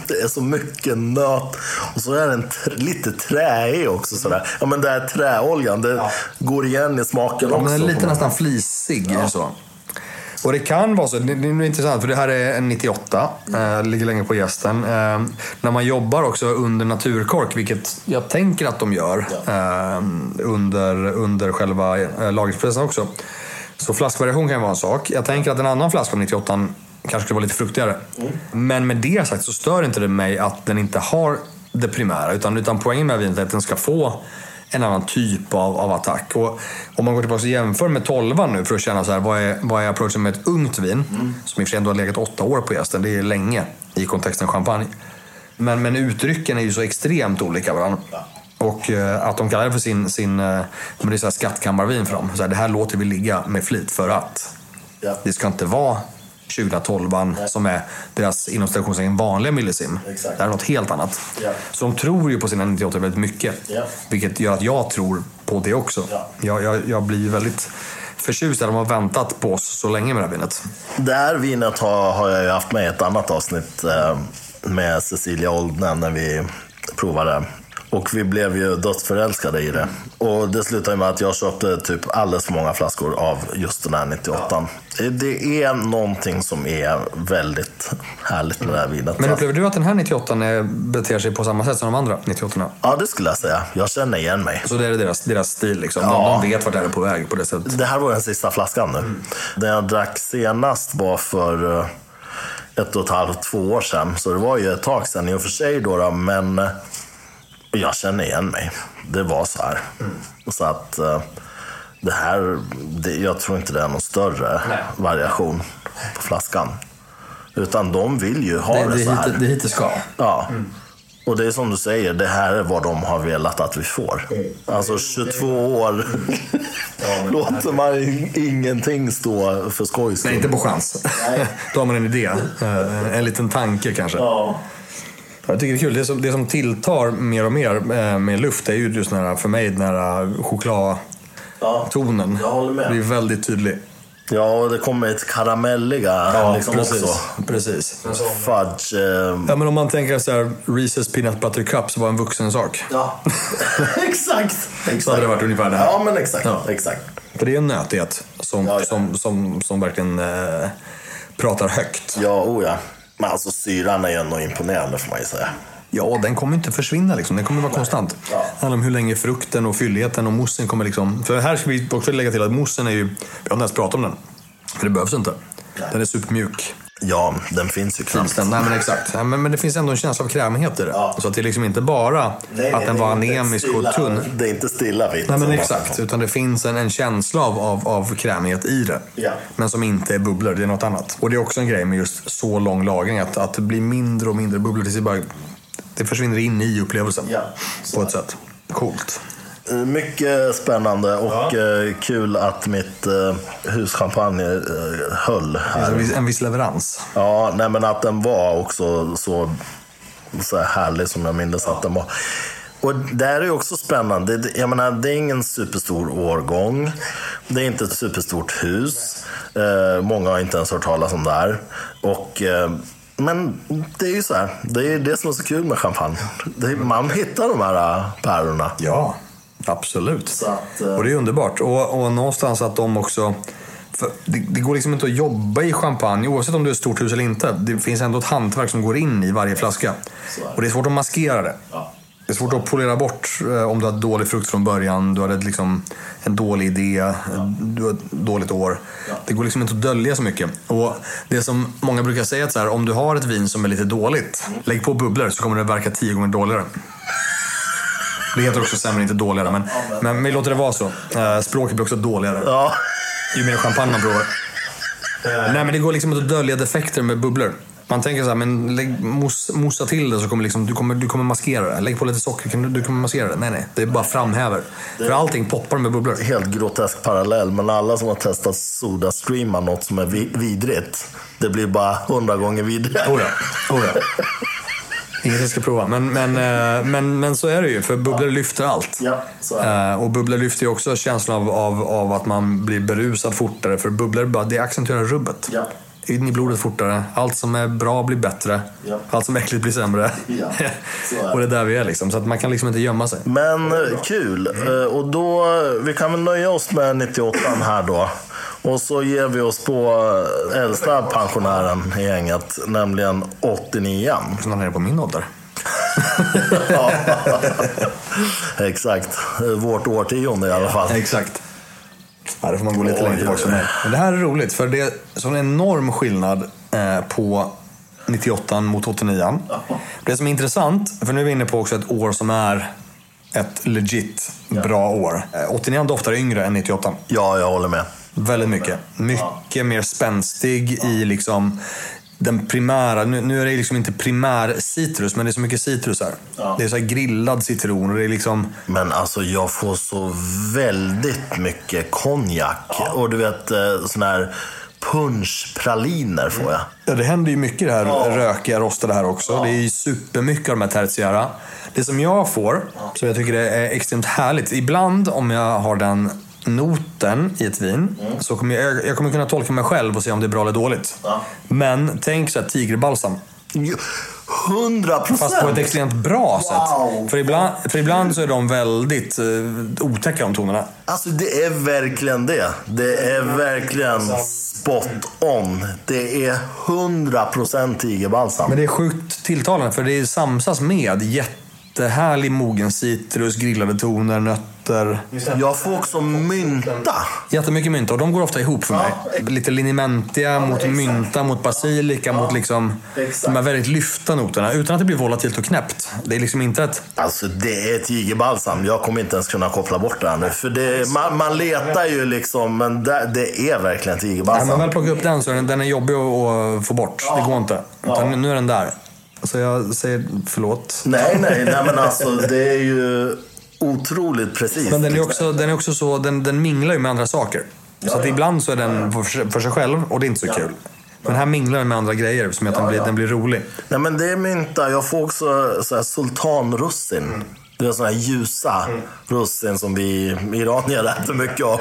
A: Det är så mycket nöt. Och så är den lite träig också. Sådär. Ja, men det här träoljan, det går igen i smaken
B: Ja,
A: också.
B: men den är lite nästan flisig. Så. Och det kan vara så, det, det är intressant för det här är en 98, eh, ligger länge på gästen. Eh, när man jobbar också under naturkork, vilket jag tänker att de gör eh, under, under själva eh, lagringsprocessen också. Så flaskvariation kan ju vara en sak. Jag tänker att en annan flaska av 98 kanske skulle vara lite fruktigare. Men med det sagt så stör inte det mig att den inte har det primära. Utan, utan poängen med vinet är att den ska få en annan typ av, av attack. Och om man går tillbaka och jämför med 12 nu för att känna så här, vad är, vad är approachen med ett ungt vin? Som i och för sig ändå har legat åtta år på gästen. Det är länge i kontexten champagne. Men, men uttrycken är ju så extremt olika varandra. Och eh, att de kallar det för sin, sin eh, men det är så här skattkammarvin för dem. Så här, det här låter vi ligga med flit för att.
A: Ja.
B: Det ska inte vara 2012 som är deras inom citationstecken vanliga millissim.
A: Exakt.
B: Det här är något helt annat.
A: Ja.
B: Så de tror ju på sina 98 väldigt mycket.
A: Ja.
B: Vilket gör att jag tror på det också.
A: Ja.
B: Jag, jag, jag blir väldigt förtjust att de har väntat på oss så länge med det här vinet.
A: Det här vinet har, har jag ju haft med i ett annat avsnitt eh, med Cecilia Oldne när vi provade. Och vi blev ju dödsförälskade i det. Och det slutade med att jag köpte typ alldeles för många flaskor av just den här 98. Det- Det är någonting som är väldigt härligt med det här vinet.
B: Men upplever du att den här 98 är, beter sig på samma sätt som de andra 98
A: Ja, det skulle jag säga. Jag känner igen mig.
B: Så det är deras, deras stil liksom.
A: Ja.
B: De, de vet vart det här är på väg på det sättet.
A: Det här var den sista flaskan nu. Den jag drack senast var för eh, ett och ett halvt, två år sedan. Så det var ju ett tag sedan i och för sig då, då men eh, jag känner igen mig. Det var så här. Så att eh, det här, det, jag tror inte det är någon större variation på flaskan. Utan de vill ju ha
B: Det,
A: det,
B: det,
A: så
B: hit,
A: här.
B: det är hit det ska.
A: Ja. Och det är som du säger, det här är vad de har velat att vi får. Alltså 22 år låter man ingenting stå för skojs
B: Nej, inte på chans. Då har man en idé. Eh, En liten tanke kanske.
A: Ja.
B: Jag tycker det är kul. Det som, det som tilltar mer och mer eh, med luft är ju just den här, för mig, den här chokladtonen.
A: Ja, jag håller med.
B: Det blir väldigt tydlig.
A: ja, och det kommer ett karamelliga liksom
B: precis.
A: också.
B: precis.
A: Fudge. Eh,
B: Ja, men om man tänker så här, Reese's Peanut Butter Cups var en vuxen sak.
A: ja. exakt. exakt.
B: Så hade det varit ungefär det här.
A: Ja, men exakt.
B: Ja.
A: exakt.
B: För det är en nötighet som,
A: Ja, ja.
B: Som, som, som verkligen eh, pratar högt.
A: Ja, oh ja. Men alltså syran är ju ändå imponerande får man ju säga.
B: Ja, den kommer inte försvinna liksom. Den kommer vara konstant. Det handlar om hur länge frukten och fylligheten och moussen kommer liksom... För här ska vi också lägga till att moussen är ju... Vi har inte ens pratat om den. För det behövs inte. Den är supermjuk.
A: Ja, den finns ju knappt.
B: Finns den? Nej, men exakt. Ja, Men, men det finns ändå en känsla av krämighet i det. Så att det är liksom inte bara att den var anemisk och tunn.
A: Det är inte stilla vitt.
B: Nej men exakt, utan det finns en, en känsla av, av, av krämighet i det.
A: Ja.
B: Men som inte är bubblor, det är något annat. Och det är också en grej med just så lång lagring, att, att det blir mindre och mindre bubblor tills det bara det försvinner in i upplevelsen.
A: Ja.
B: På ett sätt. Coolt.
A: Eh, Mycket spännande och eh, kul att mitt eh, huschampagne höll
B: En
A: här.
B: viss, en viss leverans.
A: Ja, nej men att den var också så, så här härlig som jag minns att den var. Och det här är ju också spännande. Det- Jag menar, det är ingen superstor årgång. Det är inte ett superstort hus. Eh, många har inte ens hört talas om det här. Och, eh, men det är ju så här. Det är det som är så kul med champagne. Det är, man hittar de här pärlorna.
B: Ja, absolut.
A: Att, eh,
B: Och det är underbart. Och, och någonstans att de också... Det, det går liksom inte att jobba i champagne, oavsett om du är ett stort hus eller inte. Det finns ändå ett hantverk som går in i varje flaska. Och det är svårt att maskera det. Det är svårt att polera bort eh, om du har dålig frukt från början, du hade liksom en dålig idé, du har ett dåligt år. Det går liksom inte att dölja så mycket. Och det som många brukar säga är att så här, om du har ett vin som är lite dåligt, lägg på bubblor så kommer det verka tio gånger dåligare. Det heter också sämre, inte dåligare. Men, men vi låter det vara så. Eh, Språket blir också dåligare.
A: Ja,
B: Ju mer champagne man provar. Nej, men det går liksom att dölja defekter med bubblor. Man tänker så här, men lägg, mos, mosa till det så kommer liksom, du, kommer, du kommer maskera det. Lägg på lite socker, kan du, du kommer maskera det. Nej, nej. Det är bara framhäver. För allting poppar med bubblor.
A: helt grotesk parallell, men alla som har testat Sodastreama något som är vi- vidrigt, det blir bara hundra gånger vidrigare.
B: Oh ja. Oh ja. Inget jag ska prova. Men, men, eh, men, men så är det ju, för bubblor lyfter allt.
A: Ja, så är det.
B: Eh, Och bubblor lyfter ju också känslan av, av, av att man blir berusad fortare. För bubblor bara, det accentuerar rubbet.
A: Ja.
B: In i blodet fortare. Allt som är bra blir bättre.
A: Ja.
B: Allt som är äckligt blir sämre.
A: Ja, så är det.
B: och det är där vi är liksom. Så att man kan liksom inte gömma sig.
A: Men kul. Eh, Och då, vi kan väl nöja oss med 98 här då. Och så ger vi oss på eh, äldsta pensionären i gänget, nämligen 89
B: Snart nere på min ålder.
A: ja. Exakt. Eh, Vårt årtionde i alla fall.
B: Exakt. Ja, det får man gå lite längre tillbaka mig. Men det här är roligt, för det är sån enorm skillnad eh, på 98 mot 89. Det som är intressant, för nu är vi inne på också ett år som är ett legit bra år. Eh, 89 doftar yngre än 98.
A: Ja, jag håller med.
B: Väldigt mycket. Mycket mer spänstig i liksom den primära. Nu, nu är det liksom inte primär citrus, men det är så mycket citrus här. Det är så grillad citron och det är liksom...
A: Men alltså jag får så väldigt mycket konjak. Och du vet, eh, sån här punschpraliner får jag.
B: Ja, det händer ju mycket det här rökiga, rostade här också. Det är ju supermycket av de här tertiära. Det som jag får, som jag tycker är extremt härligt. Ibland om jag har den noten i ett vin, så kommer jag, jag kommer kunna tolka mig själv och se om det är bra eller dåligt. Men tänk så här tigerbalsam.
A: Ju- 100
B: Fast på ett
A: procent!
B: extremt bra
A: Wow.
B: sätt. För ibland, för ibland så är de väldigt uh, otäcka de tonerna.
A: Alltså det är verkligen det. Det är verkligen spot on. Det är 100 procent tigerbalsam.
B: Men det är sjukt tilltalande för det samsas med jättehärlig mogen citrus, grillade toner, nötter.
A: Jag får också mynta.
B: Jättemycket mynta och de går ofta ihop för mig. Lite linimentiga mot
A: exakt.
B: mynta, mot basilika, mot liksom
A: exakt.
B: de här väldigt lyfta noterna. Utan att det blir volatilt och knäppt. Det är liksom inte ett...
A: Alltså det är tigerbalsam. Jag kommer inte ens kunna koppla bort det här nu. För det, man, man letar ju liksom, men det, det är verkligen
B: När man
A: tigerbalsam.
B: väl plockar upp den så är den, den är jobbig att att få bort. Det går inte. Utan nu är den där. Så jag säger förlåt.
A: Nej, nej, nej men alltså det är ju otroligt precis.
B: Men den är också, den är också så, den, den minglar ju med andra saker. Så att ibland så är den för, sig- för sig själv och det är inte så kul. Men här minglar den med andra grejer som gör att den, blir, den blir rolig.
A: Nej men det är mynta. Jag får också så här sultanrussin. Det är såna här ljusa russin som vi iranier äter mycket av.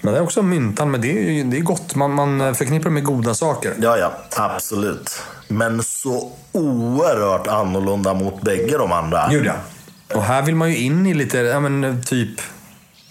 B: Men det är också myntan, men det är, det är gott. Man, man förknippar det med goda saker.
A: ja, ja, absolut. Men så oerhört annorlunda mot bägge de andra.
B: Gud ja. Och här vill man ju in i lite, ja men typ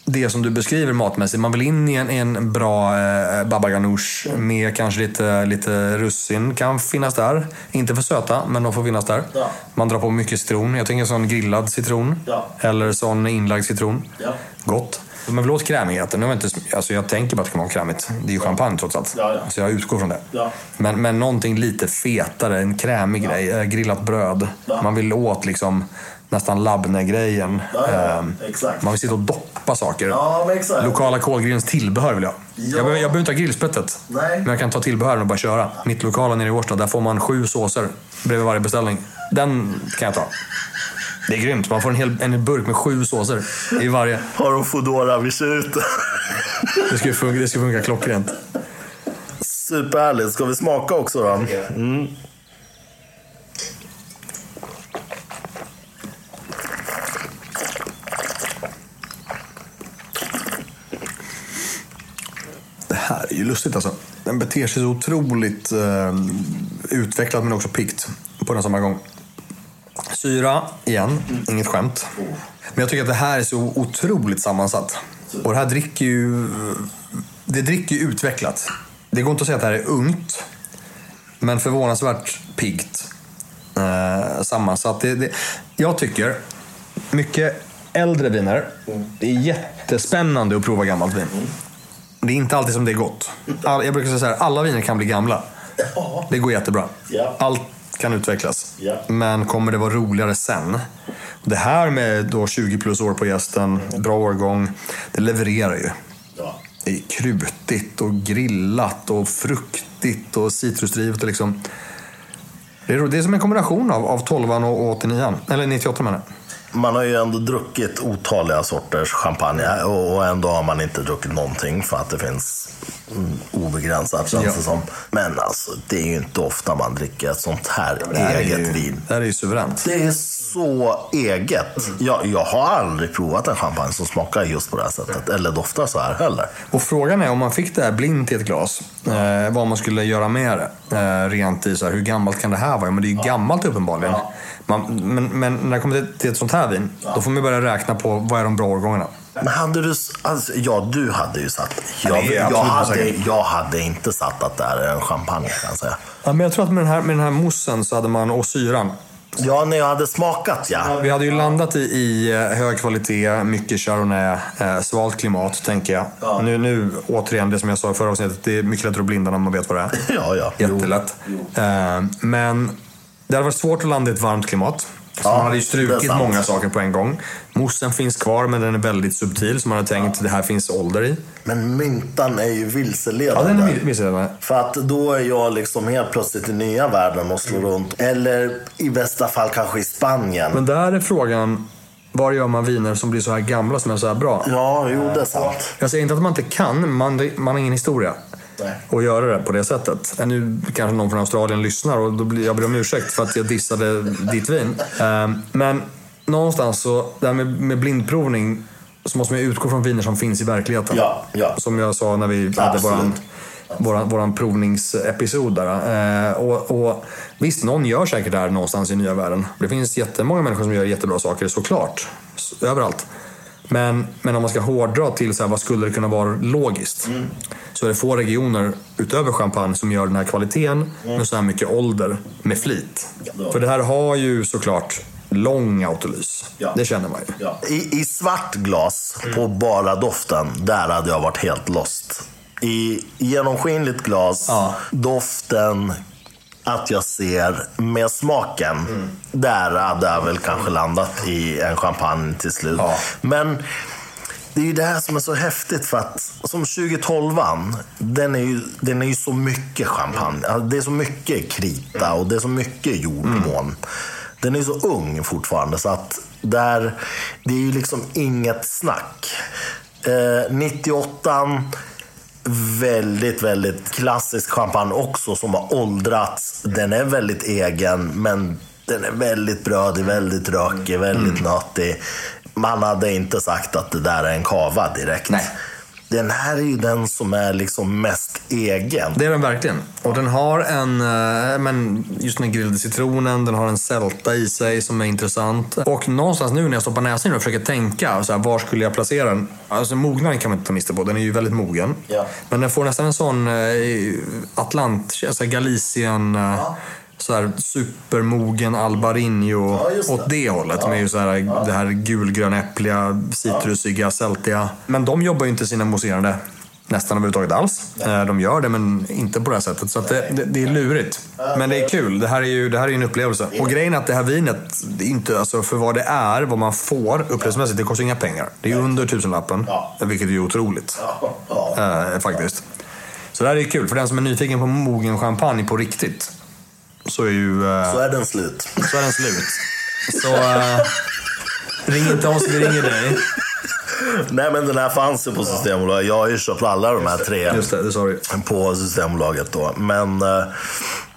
B: det som du beskriver matmässigt. Man vill in i en, en bra eh, baba ganoush med kanske lite, lite russin. Kan finnas där. Inte för söta, men de får finnas där.
A: Ja.
B: Man drar på mycket citron. Jag tänker sån grillad citron.
A: Ja.
B: Eller sån inlagd citron.
A: Ja.
B: Gott. Men vill åt krämigheten. Nu inte, alltså jag tänker bara att det kan vara krämigt. Det är ju champagne trots allt.
A: Ja, ja.
B: Så jag utgår från det.
A: Ja.
B: Men, men någonting lite fetare, en krämig grej. Eh, Grillat bröd.
A: Ja.
B: Man vill åt liksom nästan labne-grejen.
A: Ja.
B: Ehm. Man vill sitta och doppa saker.
A: Ja.
B: Lokala kolgrillens tillbehör vill jag.
A: Ja.
B: Jag, behöver, jag behöver inte ha grillspettet.
A: Nej.
B: Men jag kan ta tillbehören och bara köra. Mitt lokala nere i Årsta, där får man sju såser bredvid varje beställning. Den kan jag ta. Det är grymt. Man får en hel en burk med sju såser i varje.
A: Har de Foodora vi kör ut
B: Det ju funka, det ska funka klockrent.
A: Superhärligt. Ska vi smaka också då? Mm.
B: Ju lustigt alltså. Den beter sig så otroligt eh, utvecklat men också pikt på den samma gång. Syra, igen, inget skämt. Men jag tycker att det här är så otroligt sammansatt. Och det här dricker ju... Det dricker ju utvecklat. Det går inte att säga att det här är ungt. Men förvånansvärt piggt. Eh, sammansatt. Det, det, jag tycker, mycket äldre viner, det är jättespännande att prova gammalt vin. Det är inte alltid som det är gott. All, jag brukar säga så här, alla viner kan bli gamla. Det går jättebra. Allt kan utvecklas. Men kommer det vara roligare sen? Det här med då 20 plus år på gästen, bra årgång, det levererar ju. Det är krutigt och grillat och fruktigt och citrusdrivet. Och liksom. det, är, det är som en kombination av, av 12 och 89 Eller 98 menar jag.
A: Man har ju ändå druckit otaliga sorters champagne och och ändå har man inte druckit någonting för att det finns mm, obegränsat känns
B: Ja.
A: det som. Men alltså, det är ju inte ofta man dricker ett sånt här
B: är
A: eget
B: ju,
A: vin.
B: Det här är ju suveränt.
A: Det är så eget. Jag, jag har aldrig provat en champagne som smakar just på det här sättet. Eller doftar så här heller.
B: Och frågan är om man fick det här blint i ett glas, eh, vad man skulle göra med det. Eh, rent i så här, hur gammalt kan det här vara? Ja, men det är ju gammalt uppenbarligen. Man, men, men när det kommer till, ett sånt här vin, då får man börja räkna på vad är de bra årgångarna.
A: Men hade du... Alltså, ja, du hade ju satt... Jag, jag, hade, jag hade inte satt att det här är en champagne kan jag säga.
B: Ja, men jag tror att med den här, med den här moussen så hade man, och syran.
A: Ja, när jag hade smakat ja.
B: Vi hade ju landat i, i eh, hög kvalitet, mycket chardonnay, eh, svalt klimat tänker jag. Nu, nu, återigen, det som jag sa i förra avsnittet, det är mycket lättare att blinda när man vet vad det är.
A: Ja, ja. Jo.
B: Jättelätt. Eh, men det hade varit svårt att landa i ett varmt klimat. Så
A: Ja,
B: man hade ju strukit många saker på en gång. Moussen finns kvar, men den är väldigt subtil. Så man har tänkt att det här finns ålder i.
A: Men myntan är ju
B: Ja,
A: vilseledande.
B: den är vilseledande.
A: För att då är jag liksom helt plötsligt i nya världen och slår runt. Eller i bästa fall kanske i Spanien.
B: Men där är frågan, var gör man viner som blir så här gamla som är så här bra?
A: Ja, jo det är sant.
B: Jag säger inte att man inte kan, men man, man har ingen historia. Och göra det på det sättet. Eh, Nu kanske någon från Australien lyssnar och då blir jag ber om ursäkt för att jag dissade ditt vin. Ehm, Men någonstans så, det här med, med blindprovning, så måste man utgå från viner som finns i verkligheten.
A: Ja, ja.
B: Som jag sa när vi hade
A: Absolut.
B: våran, våran, våran provningsepisod där. Eh, och, och visst, någon gör säkert det här någonstans i nya världen. Det finns jättemånga människor som gör jättebra saker, såklart. Överallt. Men, men om man ska hårdra till så här, vad skulle det kunna vara logiskt? Så är det få regioner utöver champagne som gör den här kvaliteten med så här mycket ålder med flit. För det här har ju såklart lång autolys.
A: Ja.
B: Det känner man ju.
A: I, I svart glas, på bara doften, där hade jag varit helt lost. I genomskinligt glas,
B: Ja.
A: doften, att jag ser med smaken.
B: Mm.
A: Där hade jag väl kanske landat i en champagne till slut.
B: Ja.
A: Men det är ju det här som är så häftigt för att som 2012 den är ju, den är ju så mycket champagne. Alltså, det är så mycket krita och det är så mycket jordmån. Den är så ung fortfarande så att där, det är ju liksom inget snack. Eh, 98 väldigt, väldigt klassisk champagne också som har åldrats. Den är väldigt egen men den är väldigt brödig, väldigt rökig, väldigt nötig. Man hade inte sagt att det där är en kava direkt.
B: Nej.
A: Den här är ju den som är liksom mest egen.
B: Det är den verkligen. Och den har en, eh, men just den grillade citronen, den har en sälta i sig som är intressant. Och någonstans nu när jag stoppar näsan i och försöker tänka, så här, var skulle jag placera den? Alltså mognaden kan man inte ta miste på, den är ju väldigt mogen.
A: Ja.
B: Men den får nästan en sån eh, Atlant, alltså Galicien... eh, Så här supermogen Albarino
A: Ja,
B: åt det hållet. Med ju så här, det här gulgrönäppliga, citrusiga, sältiga. Men de jobbar ju inte sina mousserande nästan överhuvudtaget alls. Eh, De gör det, men inte på det här sättet. Så det, det, det är lurigt. Men det är kul. Det här är ju det här är en upplevelse. Och grejen är att det här vinet, det är inte, alltså för vad det är, vad man får upplevelsemässigt, det kostar inga pengar. Det är under tusenlappen,
A: Ja.
B: vilket är otroligt.
A: Ja.
B: Eh, faktiskt. Så det här är kul. För den som är nyfiken på mogen champagne på riktigt, så är ju... eh,
A: Så är den slut.
B: så är den slut. Så eh, ring inte oss, vi ringer dig.
A: Nej men den här fanns ju på Systembolaget. Jag har ju köpt alla de här tre
B: Just det, det sa du.
A: på Systembolaget då. Men eh,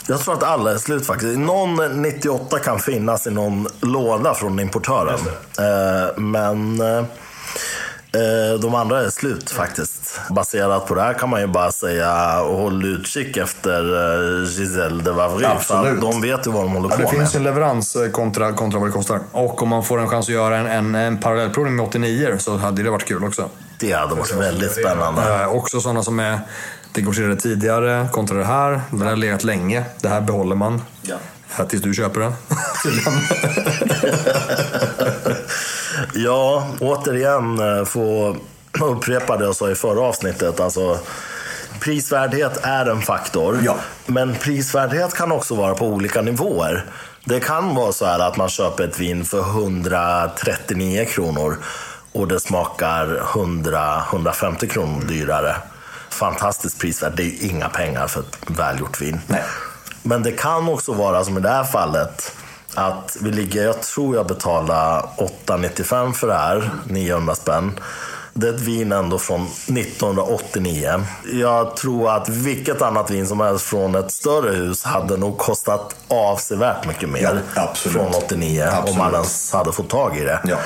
A: jag tror att alla är slut faktiskt. Någon 98 kan finnas i någon låda från importören. Eh, men eh, de andra är slut faktiskt. Baserat på det här kan man ju bara säga håll utkik efter eh, Giselle de Vavry.
B: Absolut.
A: de vet ju vad de håller
B: Ja,
A: på
B: det
A: med.
B: finns ju en leverans eh, kontra, kontra vad det kostar. Och om man får en chans att göra en, en, en parallellprovning med 89 så hade det varit kul också.
A: Det hade varit väldigt spännande.
B: Eh, också sådana som är degorgerade tidigare kontra det här. Den här har legat länge. Det här behåller man.
A: Ja.
B: Eh, Tills du köper den.
A: Ja, återigen eh, få upprepa det jag sa i förra avsnittet. Alltså, prisvärdhet är en faktor.
B: Ja.
A: Men prisvärdhet kan också vara på olika nivåer. Det kan vara så här att man köper ett vin för 139 kronor och det smakar 100-150 kronor dyrare. Fantastiskt prisvärt. Det är ju inga pengar för ett välgjort vin.
B: Nej.
A: Men det kan också vara som i det här fallet. Att vi ligger, jag tror jag betalar 8,95 för det här, 900 spänn. Det är ett vin ändå från 1989. Jag tror att vilket annat vin som helst från ett större hus hade nog kostat avsevärt mycket mer.
B: Ja.
A: Från 89, om
B: Absolut.
A: man ens hade fått tag i det.
B: Ja.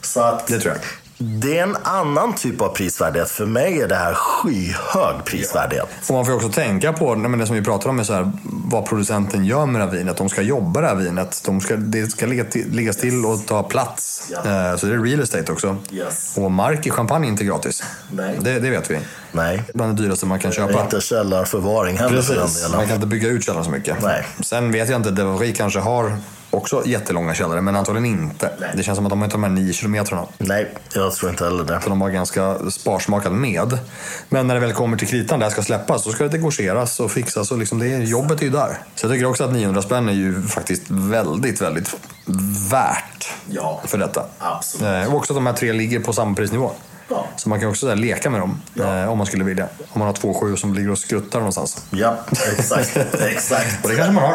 A: Så att
B: Det tror jag.
A: Det är en annan typ av prisvärdhet. För mig är det här skyhög prisvärdhet.
B: Och man får också tänka på, men det som vi pratar om, är så här, vad producenten gör med det här vinet. De ska jobba det här vinet. De ska, det ska ligga till, ligga still och ta plats.
A: Ja.
B: Eh, så det är real estate också.
A: Yes.
B: Och mark i champagne är inte gratis.
A: Nej.
B: Det, det vet vi.
A: Nej,
B: Bland det dyraste man kan köpa.
A: inte källarförvaring heller
B: Precis. Man kan inte bygga ut källaren så mycket.
A: Nej.
B: Sen vet jag inte, Devory kanske har också jättelånga källare, men antagligen inte. Det känns som att de inte har de här nio kilometrarna.
A: Nej, jag tror inte heller det.
B: Så de var ganska sparsmakat med. Men när det väl kommer till kritan, det här ska släppas, så ska det degorgeras och fixas. Och liksom det, jobbet är ju där. Så jag tycker också att 900 spänn är ju faktiskt väldigt, väldigt värt
A: Ja.
B: för detta.
A: Absolut.
B: Eh, Och också att de här tre ligger på samma prisnivå.
A: Ja.
B: Så man kan också där, leka med dem eh, om man skulle vilja. Om man har två sju som ligger och skruttar någonstans.
A: Ja, exakt. exakt.
B: Och det kanske man har.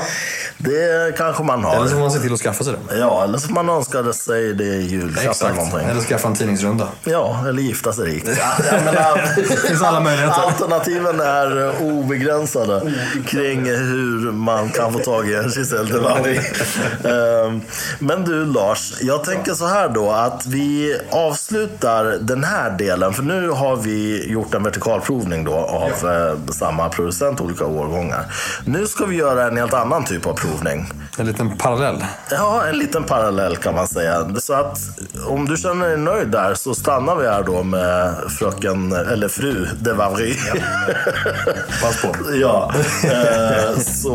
A: Det kanske man
B: Eller så
A: har.
B: får man se till att skaffa sig det.
A: Ja, eller så man önskade sig det i julklapp eller någonting.
B: Eller skaffa en tidningsrunda.
A: Ja, eller gifta sig rikt. Ja, menar,
B: Det finns alla möjligheter.
A: Alternativen är obegränsade kring hur man kan få tag i en Giselle de Vary. Ehm, Men du Lars, jag tänker så här då att vi avslutar den här delen. För nu har vi gjort en vertikalprovning då av eh, samma producent, olika årgångar. Nu ska vi göra en helt annan typ av provning.
B: En liten parallell.
A: Ja, en liten parallell kan man säga. Så att om du känner dig nöjd där så stannar vi här då med fröken, eller fru de Vavry.
B: Pass på.
A: ja, eh, så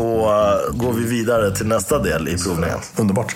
A: går vi vidare till nästa del i provningen.
B: Underbart.